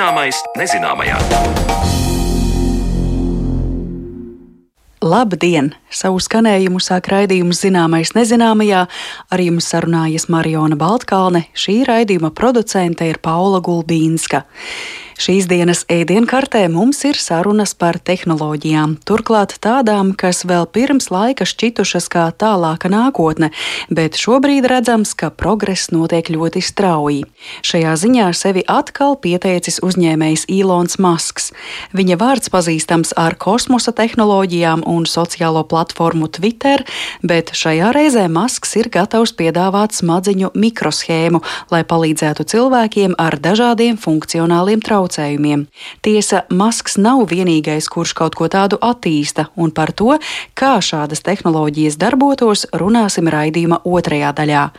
Zināmais nezināmajā. Labdien! Savu skanējumu sāk raidījums Zināmais nezināmajā. Ar jums sarunājas Mariona Baltkalne. Šī raidījuma producente ir Paula Gulbīnska. Šīs dienas ēdienkartē mums ir sarunas par tehnoloģijām, turklāt tādām, kas vēl pirms laika šķitušas kā tālāka nākotne, bet šobrīd redzams, ka progress notiek ļoti strauji. Šajā ziņā sevi atkal pieteicis uzņēmējs Ilons Masks. Viņa vārds pazīstams ar kosmosa tehnoloģijām un sociālo platformu Twitter, bet šajā reizē Masks ir gatavs piedāvāt smadziņu mikroshēmu, lai palīdzētu cilvēkiem ar dažādiem funkcionāliem traucējumiem traucējumiem. Tiesa, Masks nav vienīgais, kurš kaut ko tādu attīsta, un par to, kā šādas tehnoloģijas darbotos, runāsim raidījuma otrajā daļā.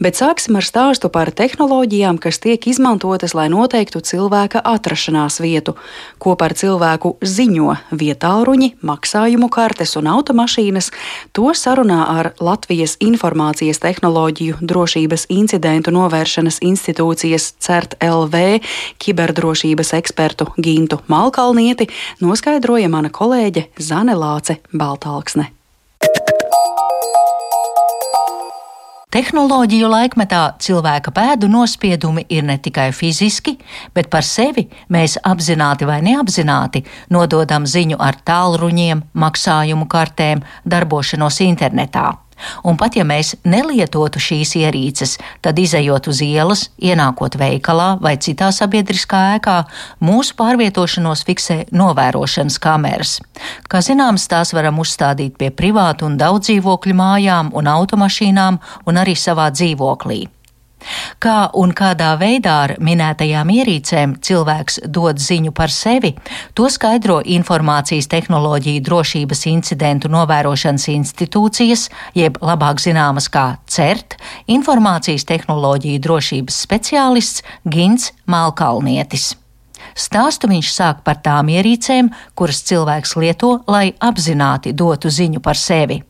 Bet sāksim ar stāstu par tehnoloģijām, kas tiek izmantotas, lai noteiktu cilvēka atrašanās vietu, ko par cilvēku ziņo vietāluņi, maksājumu kartes un automašīnas. To sarunā ar Latvijas Informācijas tehnoloģiju drošības incidentu novēršanas institūcijas CERT LV kiberdrošības drošības ekspertu Gintu Malkalnieti noskaidroja mana kolēģe Zane Lāce Baltāksne. Tehnoloģiju laikmetā cilvēka pēdu nospiedumi ir ne tikai fiziski, bet par sevi mēs apzināti vai neapzināti nododam ziņu ar tālruņiem, maksājumu kartēm, darbošanos internetā. Un pat ja mēs nelietotu šīs ierīces, tad izējot uz ielas, ienākot veikalā vai citā sabiedriskā ēkā, mūsu pārvietošanos fiksē novērošanas kameras. Kā zināms, tās varam uzstādīt pie privātu un daudz dzīvokļu mājām un automašīnām un arī savā dzīvoklī. Kā un kādā veidā ar minētajām ierīcēm cilvēks dod ziņu par sevi, to skaidro Informācijas tehnoloģiju drošības incidentu novērošanas institūcijas, jeb labāk zināmas kā CERT, Informācijas tehnoloģiju drošības speciālists Gins Malkalnietis. Stāstu viņš sāk par tām ierīcēm, kuras cilvēks lieto, lai apzināti dotu ziņu par sevi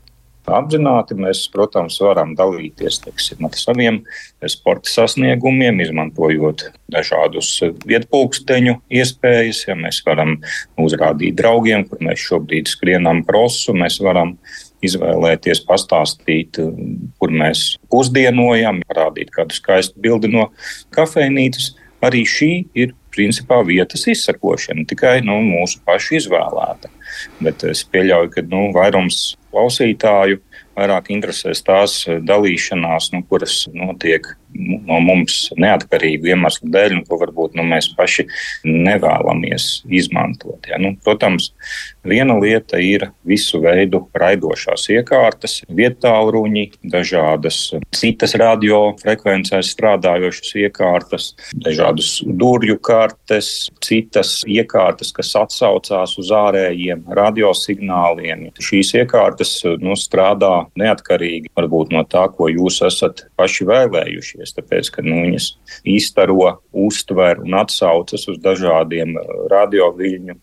apzināti. Mēs, protams, varam dalīties teiksim, ar saviem sporta sasniegumiem, izmantojot dažādus vietpunkteņu iespējas. Ja mēs varam uzrādīt draugiem, kur mēs šobrīd skrienam krosu, mēs varam izvēlēties, pastāstīt, kur mēs pusdienojam, parādīt kādu skaistu bildi no kafejnīcas. Arī šī ir principā vietas izsakošana, tikai nu, mūsu pašu izvēlēta. Bet es pieļauju, ka nu, vairums klausītāju vairāk interesēs tās dalīšanās, nu, kuras notiek no mums neatkarīgu iemeslu dēļ, un ko varbūt nu, mēs paši nevēlamies izmantot. Ja? Nu, protams, viena lieta ir visu veidu raidošās iekārtas, vietāluņi, dažādas citas radiofrekvencēs strādājošas iekārtas, dažādas durvju kartes, citas iekārtas, kas atsaucās uz ārējiem radiosignāliem. Šīs iekārtas nu, strādā neatkarīgi varbūt no tā, ko jūs esat paši vēlējušies mainīties, tāpēc, ka nu, viņas izstaro, uztver un atsaucas uz dažādiem uh, radioviļņu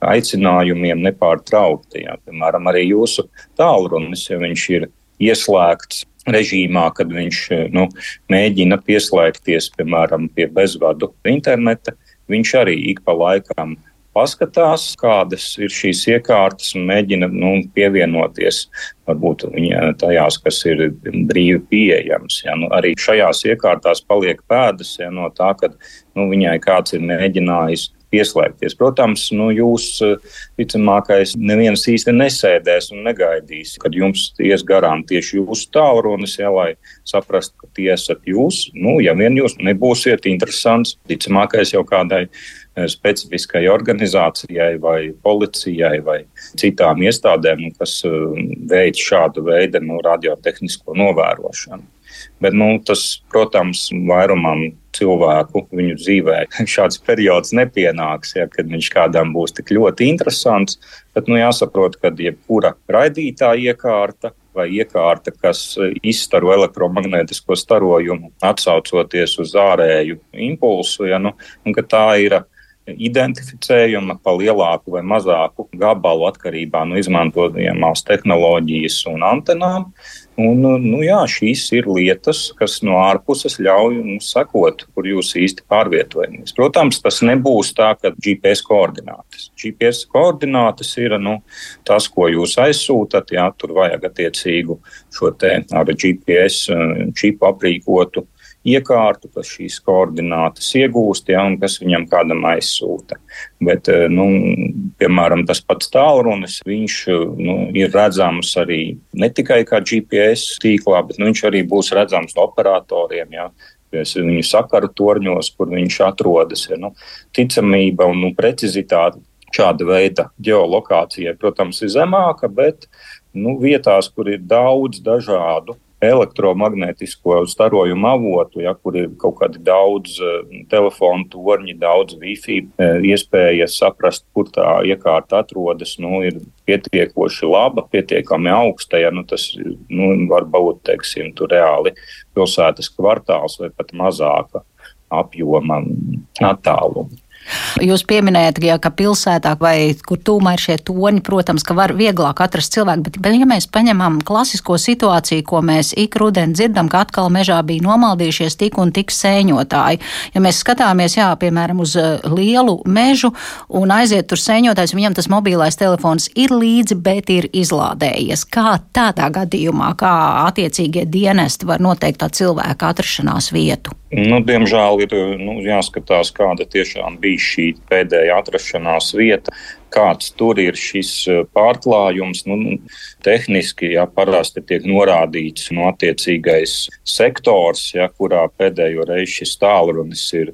aicinājumiem nepārtraukti. Jā. Piemēram, arī jūsu tālrunis, ja viņš ir ieslēgts režīmā, kad viņš uh, nu, mēģina pieslēgties, piemēram, pie bezvadu interneta, viņš arī ik pa laikam paskatās, kādas ir šīs iekārtas un mēģina nu, pievienoties varbūt tajās, kas ir brīvi pieejamas. Ja. Nu, arī šajās iekārtās paliek pēdas ja, no tā, ka nu, viņai kāds ir mēģinājis pieslēgties. Protams, nu, jūs ticamākais neviens īsti nesēdēs un negaidīs, kad jums ies garām tieši jūsu tālrunis, ja, lai saprastu, ka tie esat jūs. Nu, ja vien jūs nebūsiet interesants, ticamākais jau kādai specifiskai organizācijai vai policijai vai citām iestādēm, kas veic šādu veidu nu, radiotehnisko novērošanu. Bet, nu, tas, protams, vairumam cilvēku viņu dzīvē šāds periods nepienāks, ja, kad viņš kādam būs tik ļoti interesants. Bet nu, jāsaprot, ka jebkura raidītāja iekārta vai iekārta, kas izstaro elektromagnētisko starojumu, atsaucoties uz ārēju impulsu, ja, nu, un ka tā ir identificējama pa lielāku vai mazāku gabalu atkarībā no izmantojamās tehnoloģijas un antenām. Un, nu, jā, šīs ir lietas, kas no ārpuses ļauj mums sekot, kur jūs īsti pārvietojamies. Protams, tas nebūs tā, ka GPS koordinātes. GPS koordinātes ir nu, tas, ko jūs aizsūtat. Jā, tur vajag attiecīgu šo te ar GPS eh, čipu aprīkotu iekārtu, kas šīs koordinātas iegūst, ja, un kas viņam kādam aizsūta. Bet, eh, nu, piemēram, tas pats tālrunis, viņš nu, ir redzams arī ne tikai kā GPS tīklā, bet nu, viņš arī būs redzams operatoriem. Ja, Viņu sakaru torņos, kur viņš atrodas. Ja, nu, ticamība un nu, precizitāte šāda veida geolokācijai, protams, ir zemāka, bet nu, vietās, kur ir daudz dažādu elektromagnētisko starojumu avotu, ja, kur ir kaut kādi daudz uh, telefonu torņi, daudz Wi-Fi uh, iespējas saprast, kur tā iekārta atrodas, nu, ir pietiekoši laba, pietiekami augsta. Ja, nu, tas nu, var būt teiksim, reāli pilsētas kvartāls vai pat mazāka apjoma attāluma. Jūs pieminējat, ja, ka pilsētā vai kur tūmā ir šie toņi, protams, ka var vieglāk atrast cilvēku, bet, bet ja mēs paņemam klasisko situāciju, ko mēs ik rudeni dzirdam, ka atkal mežā bija nomaldījušies tik un tik sēņotāji, ja mēs skatāmies, jā, piemēram, uz eh, lielu mežu un aiziet tur sēņotājs, viņam tas mobilais telefons ir līdzi, bet ir izlādējies. Kā tādā gadījumā, kā attiecīgie dienesti var noteikt tā cilvēka atrašanās vietu? Nu, diemžēl ir nu, jāskatās, kāda tiešām bija šī pēdējā atrašanās vieta kāds tur ir šis eh, pārklājums. Nu, nu, tehniski ja, parasti tiek norādīts no attiecīgais sektors, ja, kurā pēdējo reizi šis tālrunis ir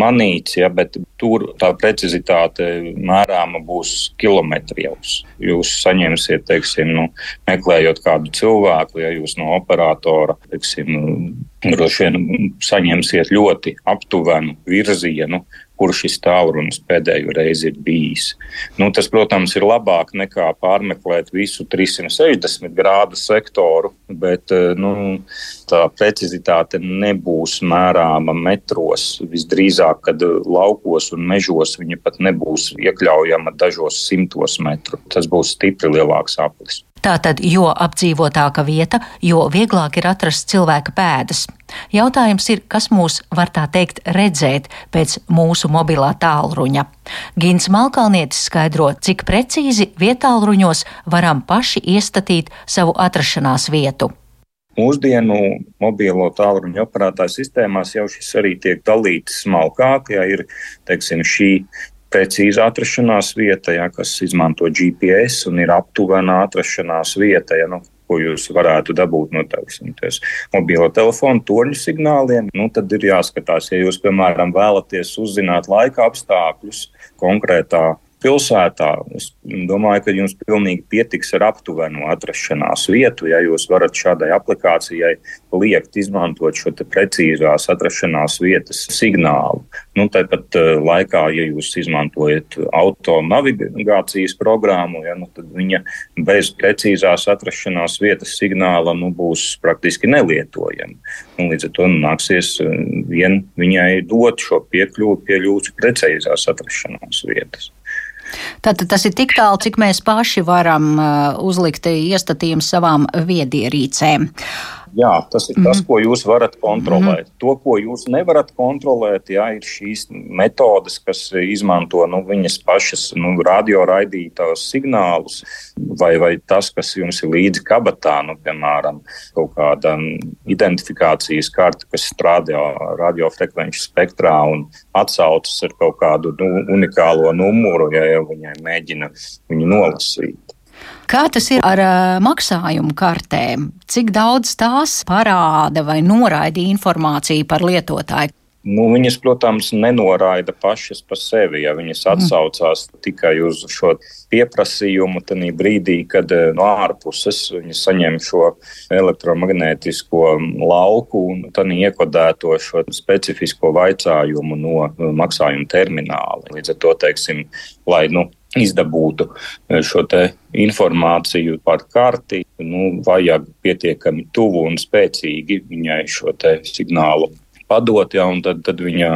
manīts, ja, bet tur tā precizitāte mērāma būs kilometros. Jūs saņemsiet, teiksim, nu, meklējot kādu cilvēku, ja jūs no operatora, teiksim, droši vien saņemsiet ļoti aptuvenu virzienu, kur šis tālrunis pēdējo reizi ir bijis. Nu, tas, protams, ir labāk nekā pārmeklēt visu 360 grādu sektoru, bet eh, nu, tā precizitāte nebūs mērāma metros. Visdrīzāk, kad laukos un mežos viņa pat nebūs iekļaujama dažos simtos metru. Tas būs stipri lielāks aplis. Tātad, jo apdzīvotāka vieta, jo vieglāk ir atrast cilvēka pēdas. Jautājums ir, kas mūs var tā teikt redzēt pēc mūsu mobilā tālruņa. Gins Malkalnietis skaidro, cik precīzi vietālruņos varam paši iestatīt savu atrašanās vietu. Mūsdienu mobilo tālruņa operētāju sistēmās jau šis arī tiek dalīts smalkāk, ja ir teiksim, šī precīza atrašanās vieta, ja, kas izmanto GPS un ir aptuvena atrašanās vieta. Ja, nu, ko jūs varētu dabūt no teiksim, mobilo telefonu torņu signāliem, nu, tad ir jāskatās, ja jūs, piemēram, vēlaties uzzināt laika apstākļus konkrētā pilsētā. Es domāju, ka jums pilnīgi pietiks ar aptuvenu atrašanās vietu, ja jūs varat šādai aplikācijai liekt izmantot šo precīzās atrašanās vietas signālu. Nu, tāpat uh, laikā, ja jūs izmantojat auto navigācijas programmu, ja, nu, tad viņa bez precīzās atrašanās vietas signāla nu, būs praktiski nelietojama. Nu, līdz ar to nu, nāksies uh, vien viņai dot šo piekļuvi pie jūsu precīzās atrašanās vietas. Tātad tas ir tik tālu, cik mēs paši varam uh, uzlikt iestatījums savām viedierīcēm. Jā, tas ir mm tas, mhm. ko jūs varat kontrolēt. Mm. To, ko jūs nevarat kontrolēt, jā, ir šīs metodes, kas izmanto nu, viņas pašas nu, radioraidītājus signālus, vai, vai tas, kas jums ir līdzi kabatā, nu, piemēram, kaut kāda identifikācijas karte, kas strādā radiofrekvenču spektrā un atsaucas ar kaut kādu nu, unikālo numuru, ja jau viņai mēģina viņu nolasīt. Kā tas ir ar uh, maksājumu kartēm? Cik daudz tās parāda vai noraida informāciju par lietotāju? Nu, viņas, protams, nenoraida pašas par sevi. Ja viņas mhm. atsaucās tikai uz šo pieprasījumu, tad brīdī, kad no ārpuses viņi saņem šo elektromagnētisko lauku un tad iekodēto šo specifisko vaicājumu no maksājuma termināla. Līdz ar to, teiksim, lai nu, izdabūtu eh, šo informāciju par karti, nu, vajag pietiekami tuvu un spēcīgi viņai šo signālu padot, ja, un tad, tad viņa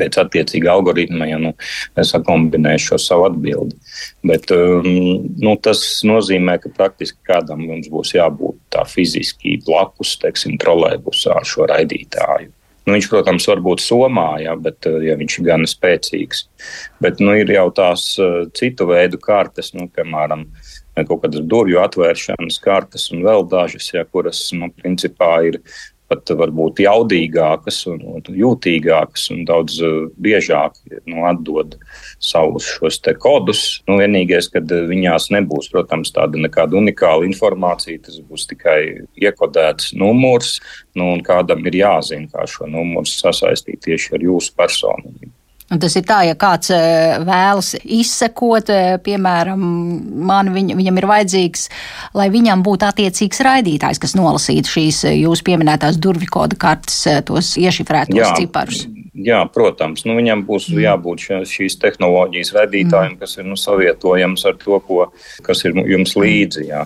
pēc attiecīga algoritma ja, nu, sakombinē šo savu atbildi. Bet, um, nu, tas nozīmē, ka praktiski kādam mums būs jābūt tā fiziski blakus, teiksim, trolēbusā ar šo raidītāju. Nu, viņš, protams, var būt somā, ja, bet, ja viņš ir gan spēcīgs. Bet nu, ir jau tās citu veidu kartes, nu, piemēram, kaut kādas durvju atvēršanas kartes un vēl dažas, ja, kuras, nu, principā ir pat varbūt jaudīgākas un, un jūtīgākas un daudz uh, biežāk nu, atdod savus šos kodus. Nu, vienīgais, kad uh, viņās nebūs, protams, tāda nekāda unikāla informācija, tas būs tikai iekodēts numurs, nu, un kādam ir jāzina, kā šo numuru sasaistīt tieši ar jūsu personību. Un tas ir tā, ja kāds e, vēlas izsekot, e, piemēram, man viņ, viņam ir vajadzīgs, lai viņam būtu attiecīgs raidītājs, kas nolasītu šīs e, jūsu pieminētās durvju kodu kartes, tos iešifrētos Jā. ciparus. Jā, protams, nu, viņam būs mm. jābūt šīs tehnoloģijas radītājiem, mm. kas ir nu, savietojams ar to, ko, kas ir jums līdzi. Jā.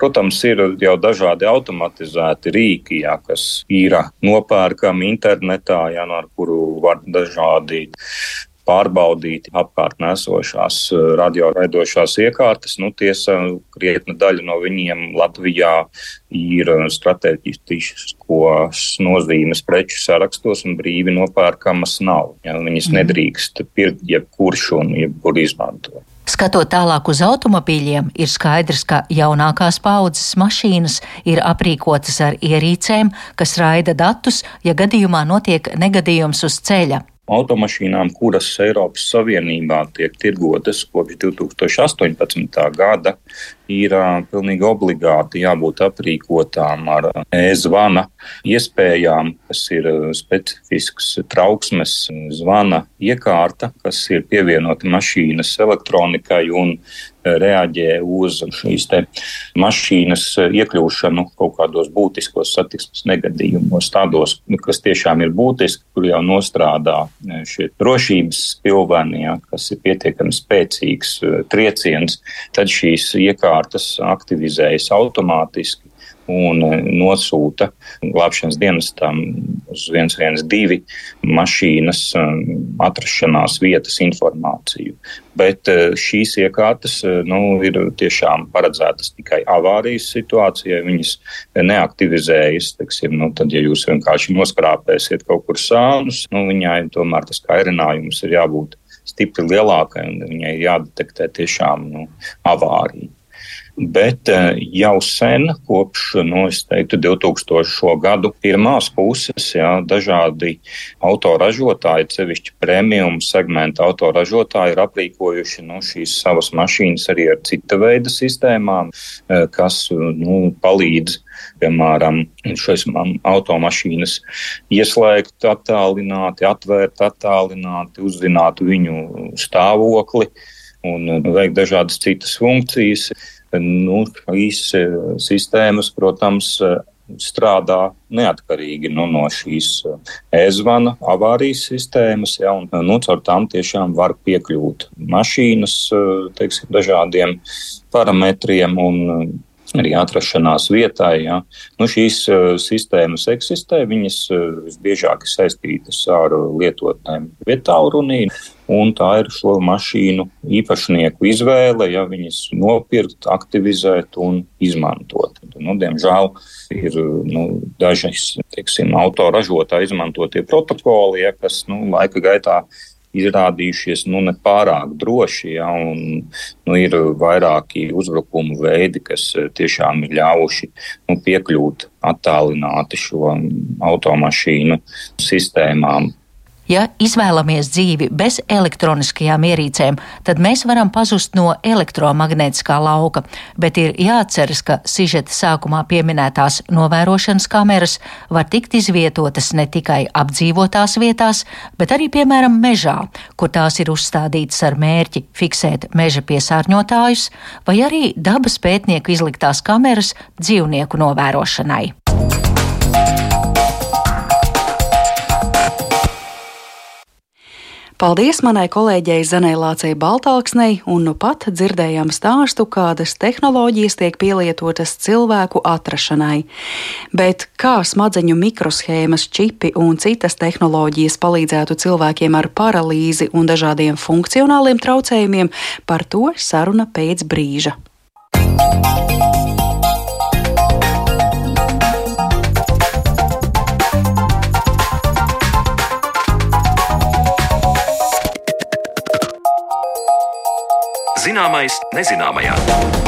Protams, ir jau dažādi automatizēti rīki, jā, kas ir nopērkami internetā, jā, no ar kuru var dažādi pārbaudīt apkārtnē esošās eh, radioraidošās iekārtas. Nu, tiesa, krietna daļa no viņiem Latvijā ir eh, strateģiskos nozīmes preču sarakstos un brīvi nopērkamas nav. Ja, viņas mm. nedrīkst pirkt jebkurš un jebkur izmantot. Skatot tālāk uz automobīļiem, ir skaidrs, ka jaunākās paudzes mašīnas ir aprīkotas ar ierīcēm, kas raida datus, ja gadījumā notiek negadījums uz ceļa automašīnām, kuras Eiropas Savienībā tiek tirgotas kopš 2018. gada, ir pilnīgi obligāti jābūt aprīkotām ar e-zvana iespējām, kas ir specifisks trauksmes zvana iekārta, kas ir pievienota mašīnas elektronikai un reaģē uz šīs mašīnas iekļūšanu kaut kādos būtiskos satiksmes negadījumos, tādos, kas tiešām ir būtiski, kur jau nostrādā šie drošības pilveni, ja, kas ir pietiekami spēcīgs trieciens, tad šīs iekārtas aktivizējas automātiski un e, nosūta glābšanas dienestam uz 112 mašīnas e, atrašanās vietas informāciju. Bet e, šīs iekārtas nu, ir tiešām paredzētas tikai avārijas situācijai. Viņas neaktivizējas. Teksim, nu, tad, ja jūs vienkārši noskrāpēsiet kaut kur sānus, nu, viņai tomēr tas kairinājums ir jābūt stipri lielākai un viņai jādetektē tiešām nu, avārija. Bet eh, jau sen, kopš nu, teiktu, 2000. gadu pirmās puses, jā, dažādi autoražotāji, sevišķi premium segmenta autoražotāji, ir aprīkojuši nu, šīs savas mašīnas arī ar cita veida sistēmām, eh, kas nu, palīdz piemēram, šīs automašīnas ieslēgt attālināti, atvērt attālināti, uzzināt viņu stāvokli un veikt dažādas citas funkcijas. Nu, šīs e, sistēmas, protams, e, strādā neatkarīgi nu, no šīs e, e-zvana avārijas sistēmas, ja, un nu, caur tām tiešām var piekļūt mašīnas teiksim, dažādiem parametriem un arī atrašanās vietai. Ja. Nu, šīs uh, sistēmas eksistē, viņas uh, visbiežāk ir saistītas ar lietotnēm vietālrunī. Un tā ir šo mašīnu īpašnieku izvēle, ja viņas nopirkt, aktivizēt un izmantot. Nu, diemžēl ir nu, dažas autoražotāji izmantotie protokoli, ja, kas nu, laika gaitā izrādījušies nu, nepārāk droši. Ja, un, nu, ir vairāki uzbrukumu veidi, kas tiešām ir ļāvuši nu, piekļūt attālināti šo automašīnu sistēmām. Ja izvēlamies dzīvi bez elektroniskajām ierīcēm, tad mēs varam pazust no elektromagnētiskā lauka, bet ir jāatceras, ka sižeta sākumā pieminētās novērošanas kameras var tikt izvietotas ne tikai apdzīvotās vietās, bet arī, piemēram, mežā, kur tās ir uzstādītas ar mērķi fiksēt meža piesārņotājus, vai arī dabas pētnieku izliktās kameras dzīvnieku novērošanai. Paldies manai kolēģei Zanai Lācei Baltāksnei, un nu pat dzirdējām stāstu, kādas tehnoloģijas tiek pielietotas cilvēku atrašanai. Bet kā smadzeņu mikroshēmas, čipi un citas tehnoloģijas palīdzētu cilvēkiem ar paralīzi un dažādiem funkcionāliem traucējumiem, par to saruna pēc brīža. Zināmais nezināmajā.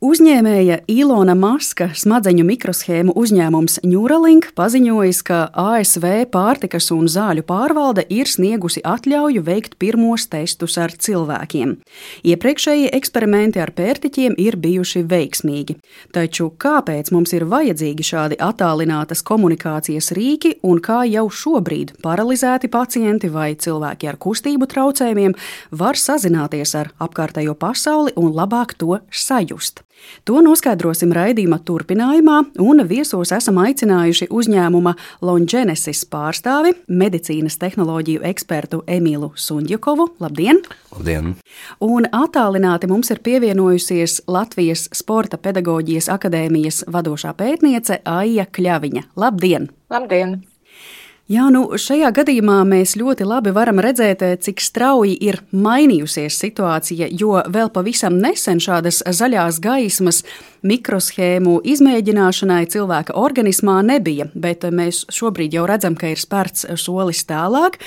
Uzņēmēja Ilona Maska smadzeņu mikroshēmu uzņēmums Neuralink paziņojis, ka ASV pārtikas un zāļu pārvalde ir sniegusi atļauju veikt pirmos testus ar cilvēkiem. Iepriekšējie eksperimenti ar pērtiķiem ir bijuši veiksmīgi. Taču kāpēc mums ir vajadzīgi šādi attālinātas komunikācijas rīki un kā jau šobrīd paralizēti pacienti vai cilvēki ar kustību traucējumiem var sazināties ar apkārtējo pasauli un labāk to sajust? To noskaidrosim raidījuma turpinājumā, un viesos esam aicinājuši uzņēmuma Longenesis pārstāvi, medicīnas tehnoloģiju ekspertu Emīlu Sundjukovu. Labdien! Labdien! Un attālināti mums ir pievienojusies Latvijas Sporta pedagoģijas akadēmijas vadošā pētniece Aija Kļaviņa. Labdien! Labdien! Jā, nu šajā gadījumā mēs ļoti labi varam redzēt, cik strauji ir mainījusies situācija, jo vēl pavisam nesen šādas zaļās gaismas mikroshēmu izmēģināšanai cilvēka organismā nebija, bet mēs šobrīd jau redzam, ka ir spērts solis tālāk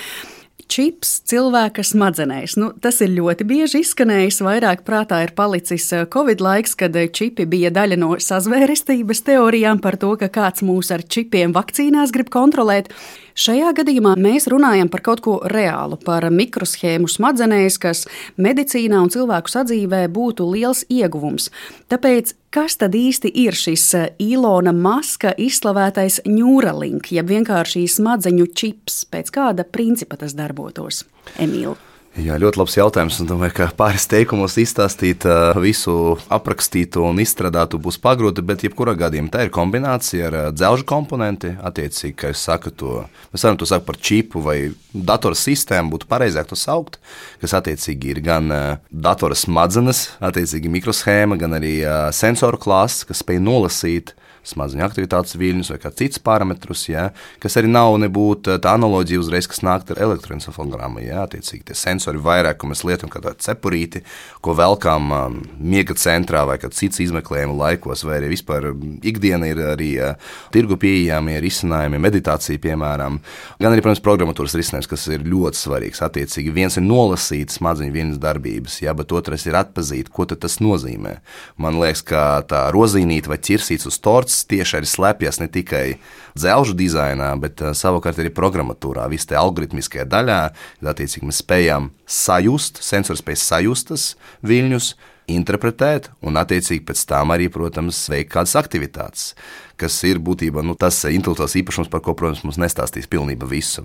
čips cilvēka smadzenēs. Nu, tas ir ļoti bieži izskanējis. Vairāk prātā ir palicis eh, Covid laiks, kad eh, čipi bija daļa no sazvērestības teorijām par to, ka kāds mūs ar čipiem vakcīnās grib kontrolēt. Šajā gadījumā mēs runājam par kaut ko reālu, par mikroshēmu smadzenēs, kas medicīnā un cilvēku sadzīvē būtu liels ieguvums. Tāpēc Kas tad īsti ir šis Ilona eh, Maska izslavētais Neuralink, jeb vienkārši smadzeņu čips, pēc kāda principa tas darbotos? Emīlija. Jā, ļoti labs jautājums. Es domāju, ka pāris teikumos izstāstīt visu aprakstītu un izstrādātu būs pagrūti, bet jebkurā gadījumā tā ir kombinācija ar dzelžu komponenti. Attiecīgi, kā jūs sakat, to mēs varam to saukt par čipu vai datora sistēmu, būtu pareizāk to saukt, kas attiecīgi ir gan datora smadzenes, attiecīgi mikroshēma, gan arī sensoru klāsts, kas spēj nolasīt smadzeņu aktivitātes viļņus vai kāds cits parametrus, ja, kas arī nav nebūtu tā analoģija uzreiz, kas nāk ar elektroencefalogrammu. Ja, attiecīgi tie sensori vairāk, ko mēs lietojam kā tādu cepurīti, ko velkam um, miega centrā vai kādā cits izmeklējuma laikos, vai arī vispār um, ikdiena ir arī uh, tirgu pieejami risinājumi, meditācija, piemēram, gan arī, protams, programmatūras risinājums, kas ir ļoti svarīgs. Attiecīgi, viens ir nolasīt smadzeņu vienas darbības, ja, bet otrs ir atpazīt, ko tas nozīmē. Man liekas, ka tā rozīnīte vai ķirsīts uz torts pats tieši arī slēpjas ne tikai dzelžu dizainā, bet uh, savukārt arī programmatūrā, visā tajā algoritmiskajā daļā. Attiecīgi mēs spējam sajust, sensors spēj sajust tas viļņus, interpretēt un, attiecīgi, pēc tam arī, protams, veikt kādas aktivitātes kas ir būtībā nu, tas intelektuāls īpašums, par ko, protams, mums nestāstīs pilnībā visu.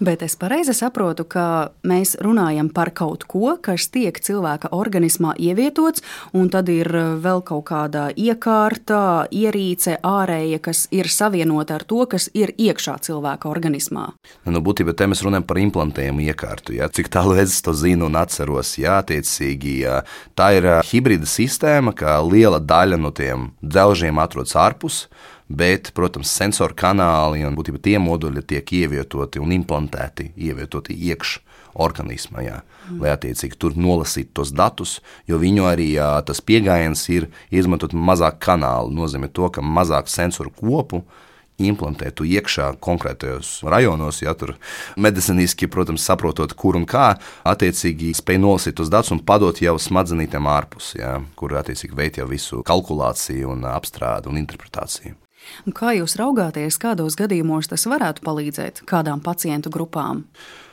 Bet es pareizi saprotu, ka mēs runājam par kaut ko, kas tiek cilvēka organismā ievietots, un tad ir vēl kaut kāda iekārta, ierīce, ārēja, kas ir savienota ar to, kas ir iekšā cilvēka organismā. Nu, nu būtībā te mēs runājam par implantējumu iekārtu. Ja? Cik tālu es to zinu un atceros, jā, attiecīgi, jā. tā ir hibrīda sistēma, ka liela daļa no tiem dzelžiem atrodas ārpus bet, protams, sensoru kanāli un būtībā tie moduļi tiek ievietoti un implantēti, ievietoti iekšā organismā, jā, mm. lai attiecīgi tur nolasītu tos datus, jo viņu arī jā, tas pieejams ir izmantot mazāk kanālu. Nozīmē to, ka mazāk sensoru kopu implantētu iekšā konkrētajos rajonos, ja tur medicīniski, protams, saprotot, kur un kā, attiecīgi spēj nolasīt tos datus un padot jau smadzenītēm ārpus, ja, kur attiecīgi veikt jau visu kalkulāciju, un apstrādi un interpretāciju. Kā jūs raugāties, kādos gadījumos tas varētu palīdzēt kādām pacientu grupām?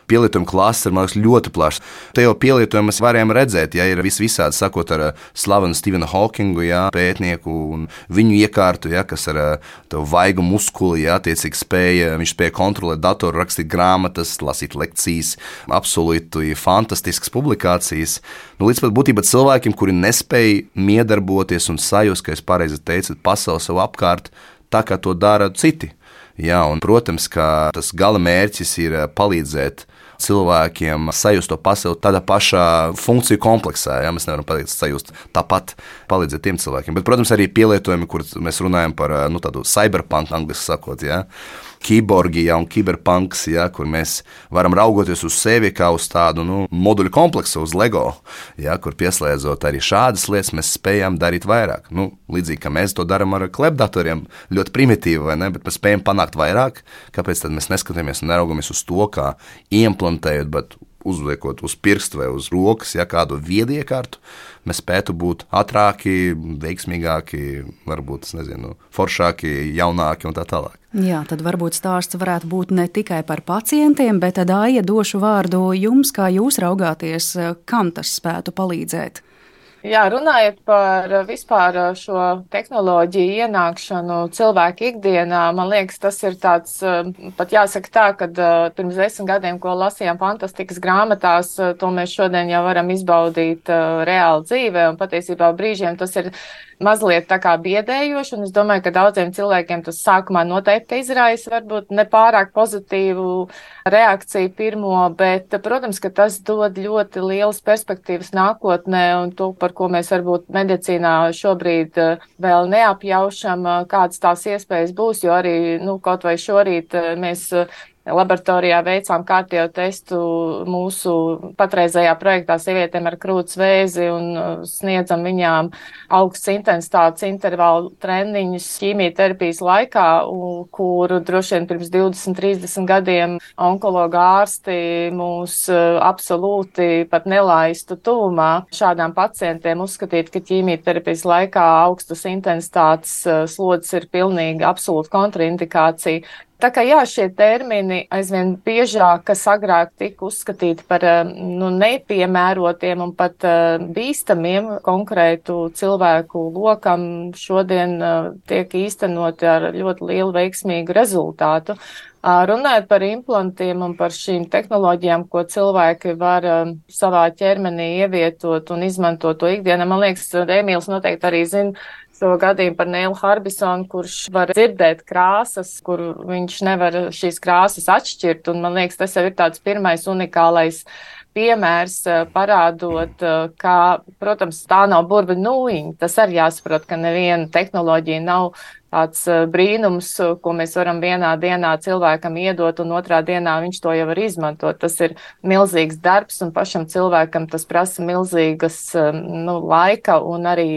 pielietojuma klases ir liekas, ļoti plašs. Te jau pielietojumu mēs varējām redzēt, ja ir vis visādi sakot ar uh, slavenu Stevenu Hawkingu, ja, pētnieku un viņu iekārtu, ja, kas ar uh, to vaigu muskuli, ja, attiecīgi spēja, viņš spēja kontrolēt datoru, rakstīt grāmatas, lasīt lekcijas, absolūti fantastiskas publikācijas. Nu, līdz pat būtībā cilvēkiem, kuri nespēja miedarboties un sajust, ka es pareizi teicu, pasauli sev apkārt, tā kā to dara citi. Jā, un, protams, ka tas gala mērķis ir palīdzēt cilvēkiem sajust to pasauli tādā pašā funkciju kompleksā. Ja? Mēs nevaram pateikt, sajust tāpat, palīdzēt tiem cilvēkiem. Bet, protams, arī pielietojumi, kur mēs runājam par nu, tādu cyberpunk, angļuiski sakot. Ja? Kiborgi ja, un kiberpunks, ja, kur mēs varam raugoties uz sevi kā uz tādu nu, moduļu kompleksu, uz LEGO, ja, kur pieslēdzot arī šādas lietas, mēs spējam darīt vairāk. Nu, līdzīgi kā mēs to darām ar klepdatoriem, ļoti primitīvi, ne? Bet mēs spējam panākt vairāk. Kāpēc mēs neskatāmies un neraugamies uz to, kā implantējot, bet uzliekot uz pirksta vai uz rokas, ja kādu viediekārtu, mēs spētu būt ātrāki, veiksmīgāki, varbūt nezinu, foršāki, jaunāki un tā tālāk. Jā, tad varbūt stāsts varētu būt ne tikai par pacientiem, bet Aija došu vārdu jums, kā jūs raugāties, kam tas spētu palīdzēt. Jā, runājot par vispār šo tehnoloģiju ienākšanu cilvēku ikdienā, man liekas, tas ir tāds, pat jāsaka tā, ka pirms desmit gadiem, ko lasījām fantastikas grāmatās, to mēs šodien jau varam izbaudīt reāli dzīvē, un patiesībā brīžiem tas ir mazliet tā kā biedējoši, un es domāju, ka daudziem cilvēkiem tas sākumā noteikti izraisa varbūt nepārāk pozitīvu reakciju pirmo, bet, protams, ka tas dod ļoti lielas perspektīvas nākotnē, un to, par ko mēs varbūt medicīnā šobrīd eh, vēl neapjaušam, eh, kādas tās iespējas būs, jo arī, nu, kaut vai šorīt eh, mēs laboratorijā veicām kārtējo testu mūsu patreizējā projektā sievietēm ar krūts vēzi un uh, sniedzam viņām augsts intensitātes intervālu treniņus ķīmijterapijas laikā, kur droši vien pirms 20, 30 gadiem onkologa ārsti mūs uh, absolūti pat nelaistu tūmā šādām pacientiem uzskatīt, ka ķīmijterapijas laikā augstas intensitātes uh, slodzes ir pilnīgi absolūta kontraindikācija. Tā kā jā, šie termini aizvien biežāk, kas agrāk tika uzskatīti par eh, nu, nepiemērotiem un pat uh, bīstamiem konkrētu cilvēku lokam, šodien uh, tiek īstenoti ar ļoti lielu veiksmīgu rezultātu. Uh, runājot par implantiem un par šīm tehnoloģijām, ko cilvēki var savā ķermenī ievietot un izmantot to ikdienā, man liekas, Emīls noteikti arī zina to gadījumu par Nēlu Harbisonu, kurš var dzirdēt krāsas, kur viņš nevar šīs krāsas atšķirt. Un man liekas, tas jau ir tāds pirmais unikālais piemērs eh, parādot, eh, kā, protams, tā nav burba nūjiņa. Tas arī jāsaprot, ka neviena tehnoloģija nav tāds eh, brīnums, ko mēs varam vienā dienā cilvēkam iedot, un otrā dienā viņš to jau var izmantot. Tas ir milzīgs darbs, un pašam cilvēkam tas prasa milzīgas nu, laika un arī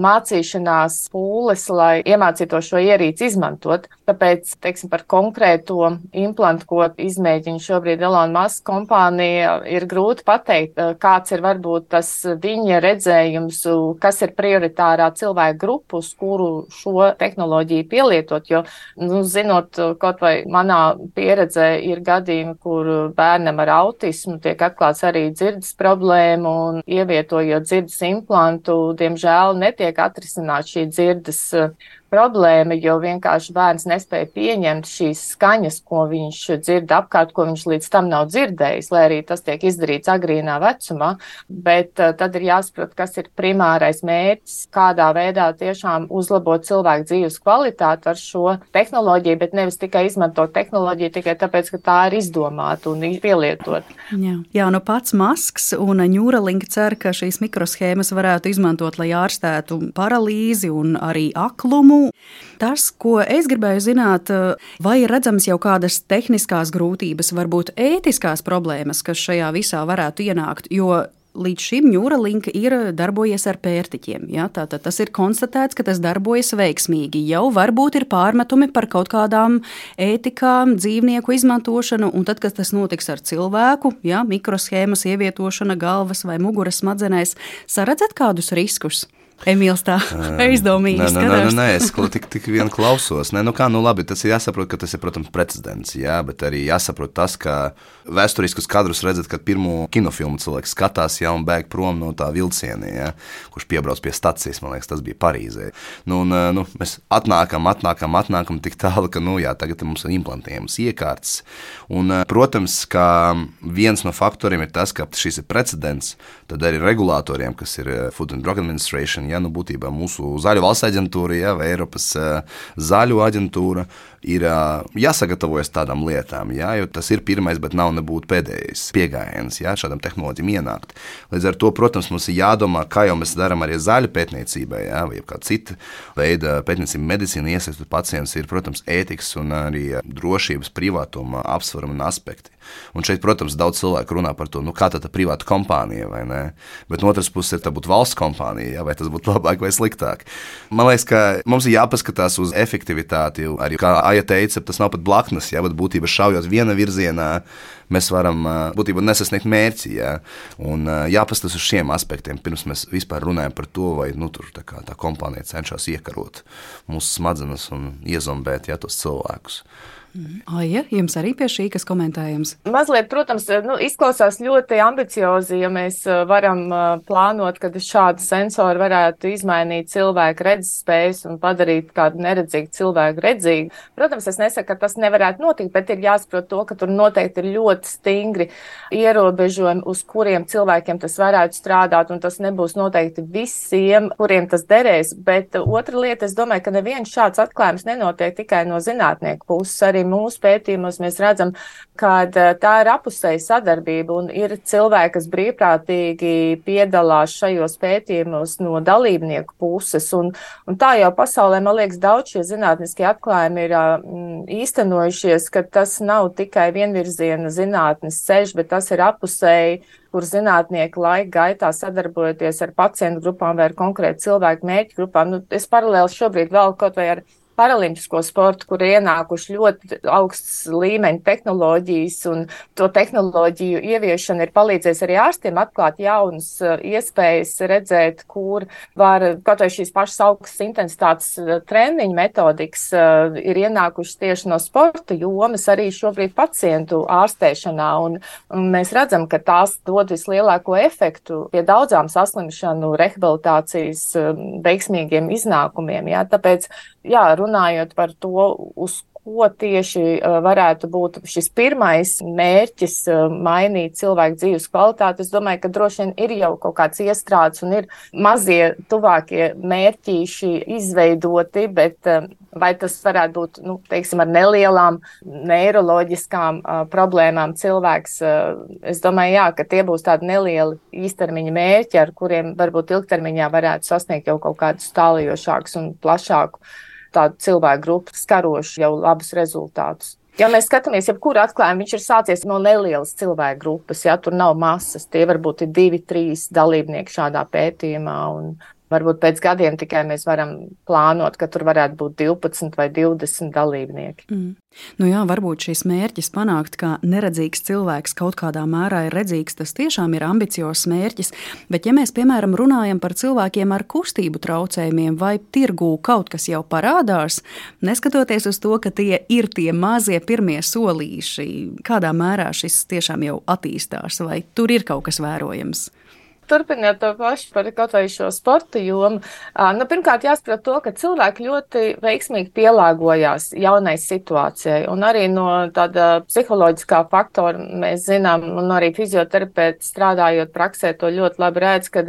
mācīšanās pūles, lai iemācītos šo ierīci izmantot. Tāpēc, teiksim, par konkrēto implantu, ko izmēģina šobrīd Elon Musk kompānija, ir grūti pateikt, eh, kāds ir varbūt tas viņa redzējums, kas ir prioritārā cilvēku grupu, uz kuru šo tehnoloģiju pielietot. Jo, nu, zinot, kaut vai manā pieredzē ir gadījumi, kur bērnam ar autismu tiek atklāts arī dzirdes problēmu un ievietojot dzirdes implantu, diemžēl netiek netiek atrisināta šī dzirdes uh, problēma, jo vienkārši bērns nespēja pieņemt šīs skaņas, ko viņš dzird apkārt, ko viņš līdz tam nav dzirdējis, lai arī tas tiek izdarīts agrīnā vecumā. Bet uh, tad ir jāsaprot, kas ir primārais mērķis, kādā veidā tiešām uzlabot cilvēku dzīves kvalitāti ar šo tehnoloģiju, bet nevis tikai izmantot tehnoloģiju tikai tāpēc, ka tā ir izdomāta un pielietot. Jā, Jā nu pats Masks un Neuralink cer, ka šīs mikroshēmas varētu izmantot, lai ārstētu paralīzi un arī aklumu Tas, ko es gribēju zināt, vai ir redzams jau kādas tehniskās grūtības, varbūt ētiskās problēmas, kas šajā visā varētu ienākt, jo Līdz šim Neuralink ir darbojies ar pērtiķiem. Ja? Tātad tas ir konstatēts, ka tas darbojas veiksmīgi. Jau varbūt ir pārmetumi par kaut kādām ētikām, dzīvnieku izmantošanu, un tad, kad tas notiks ar cilvēku, ja? mikroshēmas ievietošana galvas vai muguras smadzenēs, saredzat kādus riskus? Emīls tā aizdomīgs. Nē, nē, nē, nē, es tik, tik vien klausos. Nē, nu kā, nu labi, tas ir jāsaprot, ka tas ir, protams, precedents, jā, bet arī jāsaprot tas, ka vēsturiskus kadrus redzat, kad pirmo kinofilmu cilvēks skatās, jā, un bēg prom no tā vilciena, jā, kurš piebrauc pie stacijas, man liekas, tas bija Parīzē. Nu, un, nu, mēs atnākam, atnākam, atnākam tik tālu, ka, nu jā, tagad mums ir implantējums iekārts. Un, protams, ka viens no faktoriem ir tas, ka šis ir precedents, tad arī regulātoriem, kas ir Food and Drug Administration, Ja, nu, būtībā mūsu zaļu valsts aģentūra ja, vai Eiropas zaļu aģentūra ir jāsagatavojas tādām lietām, ja, jo tas ir pirmais, bet nav nebūtu pēdējais pieejams ja, šādam tehnoloģijam ienākt. Līdz ar to, protams, mums ir jādomā, kā jau mēs darām arī zaļu pētniecībai, ja, vai kāda cita veida pētniecība, medicīna, iesaistot pacientus, ir, protams, ētikas un arī drošības, privātuma apsvērumi un aspekti. Un šeit, protams, daudz cilvēku runā par to, nu, kā tā ir privāta kompānija vai nē. Bet no otras puses, ir tā būtu valsts kompānija, ja, vai tas būtu labāk vai sliktāk. Man liekas, ka mums ir jāpaskatās uz efektivitāti. Arī, kā Aija teica, tas nav pat blaknes, ja, bet būtībā šaujot viena virzienā, mēs varam būtībā nesasniegt mērķi. Ja, un jāpaskatās uz šiem aspektiem, pirms mēs vispār runājam par to, vai nu, tur, tā, kā, tā kompānija cenšas iekarot mūsu smadzenes un iezombēt ja, tos cilvēkus. Aija, jums arī pie šī kas komentējams? Mazliet, protams, nu, izklausās ļoti ambiciozi, ja mēs varam plānot, ka šādi sensori varētu izmainīt cilvēku redzes spējas un padarīt kādu neredzīgu cilvēku redzīgu. Protams, es nesaku, ka tas nevarētu notikt, bet ir jāsaprot to, ka tur noteikti ir ļoti stingri ierobežojumi, uz kuriem cilvēkiem tas varētu strādāt, un tas nebūs noteikti visiem, kuriem tas derēs. Bet otra lieta, es domāju, ka neviens šāds atklājums nenotiek tikai no zinātnieku puses. Arī arī mūsu pētījumos mēs redzam, ka eh, tā ir apusēja sadarbība un ir cilvēki, kas brīvprātīgi piedalās šajos pētījumos no dalībnieku puses. Un, un tā jau pasaulē, man liekas, daudz šie zinātniskie atklājumi ir mm, īstenojušies, ka tas nav tikai vienvirziena zinātnes ceļš, bet tas ir apusēji kur zinātnieki laika gaitā sadarbojoties ar pacientu grupām vai ar konkrētu cilvēku mērķu grupām. Nu, es paralēli šobrīd vēl kaut vai ar paralimpisko sportu, kur ir ienākuši ļoti augsts līmeņa tehnoloģijas, un to tehnoloģiju ieviešana ir palīdzējusi arī ārstiem atklāt jaunas uh, iespējas redzēt, kur var kaut vai šīs pašas augstas intensitātes uh, treniņu metodikas uh, ir ienākušas tieši no sporta jomas arī šobrīd pacientu ārstēšanā, un, un mēs redzam, ka tās dod vislielāko efektu pie daudzām saslimšanu rehabilitācijas um, veiksmīgiem iznākumiem. Jā. Tāpēc, jā, runājot par to, uz ko tieši uh, varētu būt šis pirmais mērķis uh, mainīt cilvēku dzīves kvalitāti. Es domāju, ka droši vien ir jau kaut kāds iestrādes un ir mazie tuvākie mērķīši izveidoti, bet uh, vai tas varētu būt, nu, teiksim, ar nelielām neiroloģiskām problēmām cilvēks, es domāju, jā, ka tie būs tādi nelieli īstermiņa mērķi, ar kuriem varbūt ilgtermiņā varētu sasniegt jau kaut kādus tālajošākus un plašākus tādu cilvēku grupu skaroši jau labus rezultātus. Ja mēs skatāmies, jebkuru atklājumu, viņš ir sācies no nelielas cilvēku grupas, ja tur nav masas, tie varbūt ir divi, trīs dalībnieki šādā pētījumā. Un, Varbūt pēc gadiem tikai mēs varam plānot, ka tur varētu būt 12 vai 20 dalībnieki. Mm. Nu jā, varbūt šis mērķis panākt, ka neredzīgs cilvēks kaut kādā mērā ir redzīgs, tas tiešām ir ambiciozs mērķis. Bet, ja mēs, piemēram, runājam par cilvēkiem ar kustību traucējumiem vai tirgū kaut kas jau parādās, neskatoties uz to, ka tie ir tie mazie pirmie solīši, kādā mērā šis tiešām jau attīstās, vai tur ir kaut kas vērojams? Turpinot to pašu par kaut vai šo sporta jomu, nu, pirmkārt jāsaprot to, ka cilvēki ļoti veiksmīgi pielāgojās jaunai situācijai. Un arī no tāda psiholoģiskā faktora mēs zinām, un arī fizioterapeiti strādājot praksē to ļoti labi redz, ka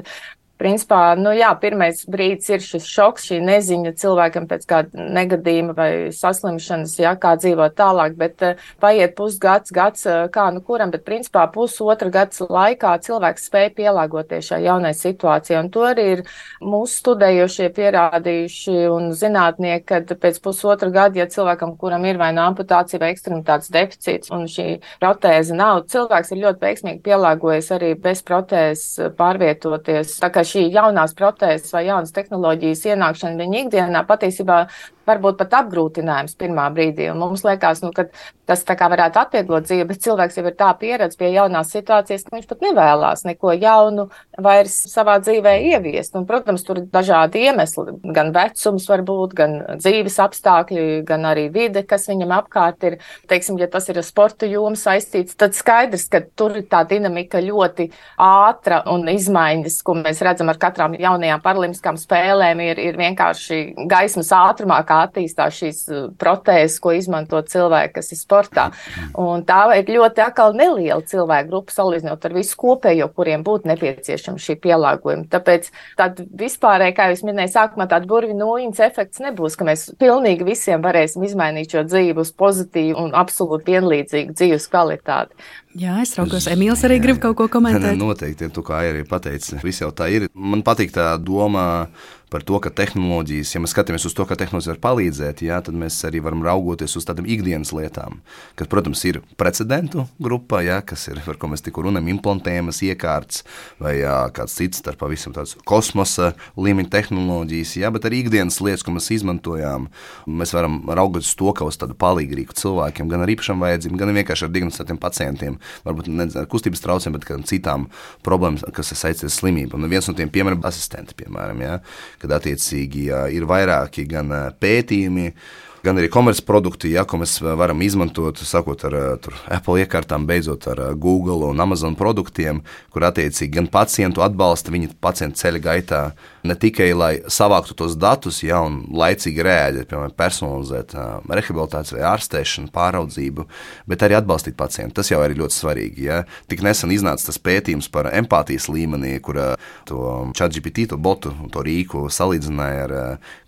principā, nu jā, pirmais brīdis ir šis šoks, šī neziņa cilvēkam pēc kāda negadījuma vai saslimšanas, jā, kā dzīvot tālāk, bet uh, paiet pusgads, gads, uh, kā nu kuram, bet principā pusotra gads laikā cilvēks spēja pielāgoties šai jaunai situācijai, un to arī ir mūsu studējošie pierādījuši un zinātnieki, kad pēc pusotra gada, ja cilvēkam, kuram ir vai nu amputācija vai ekstremitātes deficīts, un šī protēze nav, cilvēks ir ļoti veiksmīgi pielāgojies arī bez protēzes pārvietoties. Tā kā šī jaunās protēzes vai jaunas tehnoloģijas ienākšana viņa ikdienā patiesībā varbūt pat apgrūtinājums pirmā brīdī. Un mums liekas, nu, ka tas tā kā varētu atvieglot dzīvi, bet cilvēks jau ir tā pieredze pie jaunās situācijas, ka viņš pat nevēlas neko jaunu vairs savā dzīvē ieviest. Un, protams, tur ir dažādi iemesli, gan vecums varbūt, gan dzīves apstākļi, gan arī vide, kas viņam apkārt ir. Teiksim, ja tas ir ar sporta jomu saistīts, tad skaidrs, ka tur ir tā dinamika ļoti ātra un izmaiņas, ko mēs redzam redzam ar katrām jaunajām paralimpiskām spēlēm, ir, ir vienkārši gaismas ātrumā, kā attīstās šīs uh, protēzes, ko izmanto cilvēki, kas ir sportā. Un tā ir ļoti atkal neliela cilvēku grupa salīdzinot ar visu kopējo, kuriem būtu nepieciešama šī pielāgojuma. Tāpēc tāda vispārēji, kā jūs minējāt, sākumā tāda burvi nūjiņas efekts nebūs, ka mēs pilnīgi visiem varēsim izmainīt šo dzīvi uz pozitīvu un absolūti vienlīdzīgu dzīves kvalitāti. Jā, es raugos, Emīls arī grib kaut ko komentēt. Noteikti, tu kā arī pateici, viss jau tā ir. Man patīk tā doma par to, ka tehnoloģijas, ja mēs skatāmies uz to, kā tehnoloģija var palīdzēt, jā, tad mēs arī varam raugoties uz tādām ikdienas lietām. Kad, protams, ir precedentu grupa, jā, kas ir, par ko mēs tikko runājam, implantējumas iekārtas vai jā, kāds cits, ar pavisam tādas kosmosa līmeņa tehnoloģijas, jā, bet arī ikdienas lietas, ko mēs izmantojām. Mēs varam raugoties uz to, ka uz tādu palīdzīgu cilvēkiem, gan ar īpašām vajadzībām, gan vienkārši ar diagnosticētiem pacientiem, varbūt ne ar kustības traucējumiem, bet gan citām problēmām, kas saistītas ar slimību. Un viens no tiem piemēram asistenti, piemēram, jā, kad attiecīgi jā, ir vairāki gan pētījumi gan arī komercprodukti, ja, ko mēs varam izmantot, sākot ar tur, Apple iekārtām, beidzot ar Google un Amazon produktiem, kur attiecīgi gan pacientu atbalsta viņa pacientu ceļa gaitā, ne tikai lai savāktu tos datus, ja un laicīgi rēģēt, piemēram, personalizēt rehabilitāciju vai ārstēšanu, pāraudzību, bet arī atbalstīt pacientu. Tas jau ir ļoti svarīgi. Ja. Tik nesen iznāca tas pētījums par empātijas līmenī, kur to ChatGPT, to botu, to rīku salīdzināja ar